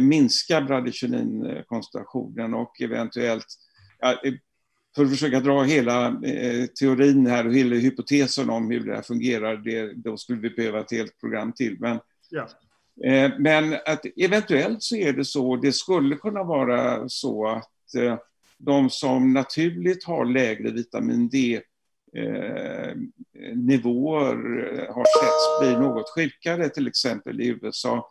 C: minska bradykinin-koncentrationen och eventuellt ja, för att försöka dra hela eh, teorin här och hela hypotesen om hur det här fungerar, det, då skulle vi behöva ett helt program till. Men, ja. eh, men att eventuellt så är det så, det skulle kunna vara så att eh, de som naturligt har lägre vitamin D eh, nivåer har setts bli något sjukare, till exempel i USA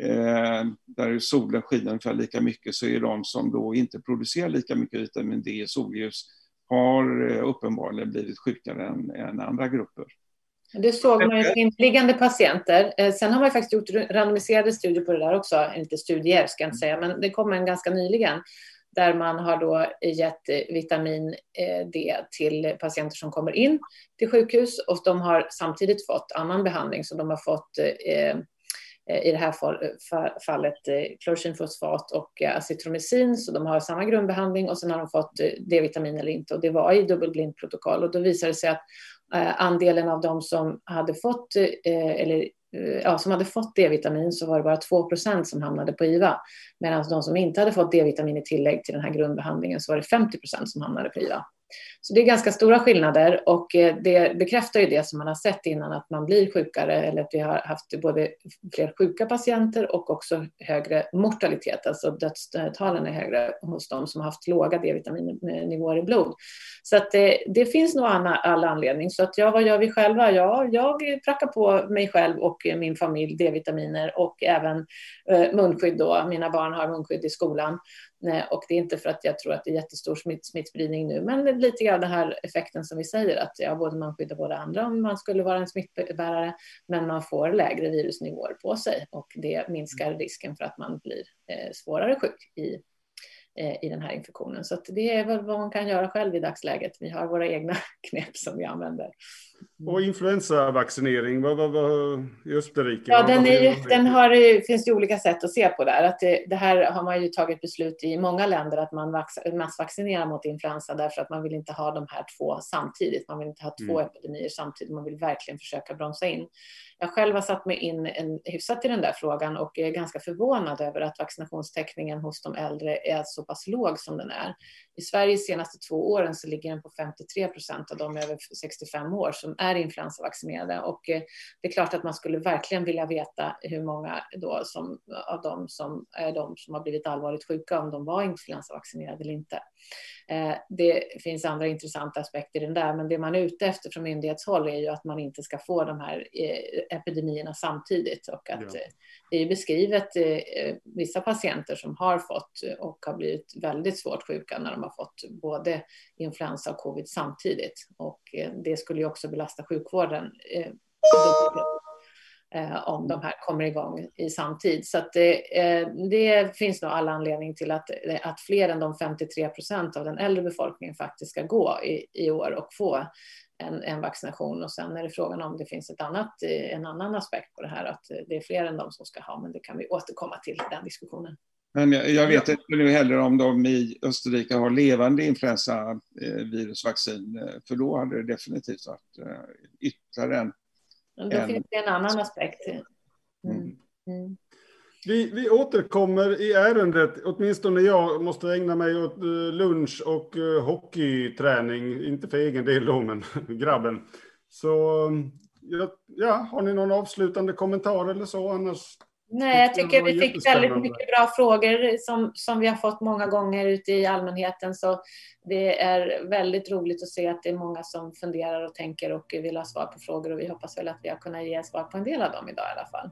C: eh, där solen skiner ungefär lika mycket så är de som då inte producerar lika mycket vitamin D i solljus har eh, uppenbarligen blivit sjukare än, än andra grupper.
B: Det såg man i inliggande patienter. Eh, sen har man faktiskt gjort randomiserade studier på det där också. Inte studier ska jag inte säga, men det kom en ganska nyligen. Där man har då gett eh, vitamin D till patienter som kommer in till sjukhus och de har samtidigt fått annan behandling. Så de har fått Eh, Eh, i det här eh, fallet eh, klorokinfosfat och acetromycin, så de har samma grundbehandling och sen har de fått D-vitamin eller inte och det var i dubbelblindprotokoll och då visade det sig att andelen av de som hade fått eller ja, som hade fått D-vitamin så var det bara 2% som hamnade på IVA. Medan de som inte hade fått D-vitamin i tillägg till den här grundbehandlingen så var det 50% som hamnade på IVA. Så det är ganska stora skillnader och eh, det bekräftar ju det som man har sett innan att man blir sjukare eller att vi har haft både fler sjuka patienter och också högre mortalitet, alltså dödstalen är högre hos de som har haft låga D-vitaminnivåer i blod. Så att det, det finns nog alla, alla anledning. Så att ja, vad gör vi själva? Ja, jag prackar på mig själv och eh, min familj D-vitaminer och även munskydd då. Mina barn har munskydd i skolan Eh, och det är inte för att jag tror att det är jättestor smitt, smittspridning nu, men det lite grann den här effekten som vi säger att ja, både man skyddar både andra om man skulle vara en smittbärare, men man får lägre virusnivåer på sig och det minskar risken för att man blir eh, svårare sjuk i Eh, i den här infektionen. Så det är väl vad man kan göra själv i dagsläget. Vi har våra egna knep som vi använder.
A: Och influensavaccinering, vad, vad, vad, i Österrike?
B: Ja, den, är, den har, finns det olika sätt att se på där. Att det, det, här har man ju tagit beslut i många länder att man vax, massvaccinerar mot influensa därför att man vill inte ha de här två samtidigt. Man vill inte ha två mm. epidemier samtidigt. Man vill verkligen försöka bromsa in. Jag själv har satt mig in en, hyfsat i den där frågan och är ganska förvånad över att vaccinationstäckningen hos de äldre är så pass låg som den är. I Sverige de senaste två åren så ligger den på 53 procent av de över 65 år som är influensavaccinerade och eh, det är klart att man skulle verkligen vilja veta hur många då som, av dem som är de som har blivit allvarligt sjuka, om de var influensavaccinerade eller inte. Eh, det finns andra intressanta aspekter i den där, men det man är ute efter från myndighetshåll är ju att man inte ska få de här eh, epidemierna samtidigt och att ja. det är beskrivet vissa patienter som har fått och har blivit väldigt svårt sjuka när de har fått både influensa och covid samtidigt och det skulle ju också belasta sjukvården eh, eh, om de här kommer igång i samtid. Så att det, det finns nog alla anledning till att, eh, att fler än de 53 procent av den äldre befolkningen faktiskt ska gå i, i år och få en, en, vaccination. Och sen är det frågan om det finns ett annat, en annan aspekt på det här, att det är fler än de som ska ha, men det kan vi återkomma till, den diskussionen.
C: Men jag, jag vet inte nu heller om de i Österrike har levande influensavirusvaccin, eh, för då hade det definitivt varit ytterligare en
B: då en... finns det en annan aspekt. Mm. Mm.
A: mm. Vi, vi återkommer i ärendet, åtminstone jag måste ägna mig åt eh, lunch och eh, hockeyträning, inte för egen del då, men grabben. Så ja, har ni någon avslutande kommentar eller så? Annars
B: Nej, jag tycker vi fick väldigt mycket bra frågor som, som vi har fått många gånger ute i allmänheten. Så det är väldigt roligt att se att det är många som funderar och tänker och vill ha svar på frågor och vi hoppas väl att vi har kunnat ge svar på en del av dem idag i alla fall.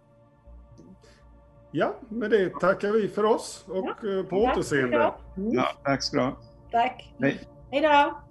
A: Ja, med det tackar vi för oss och ja, eh, på återseende.
C: Ja, tack ska du ha.
B: Tack. Hej. Hej då.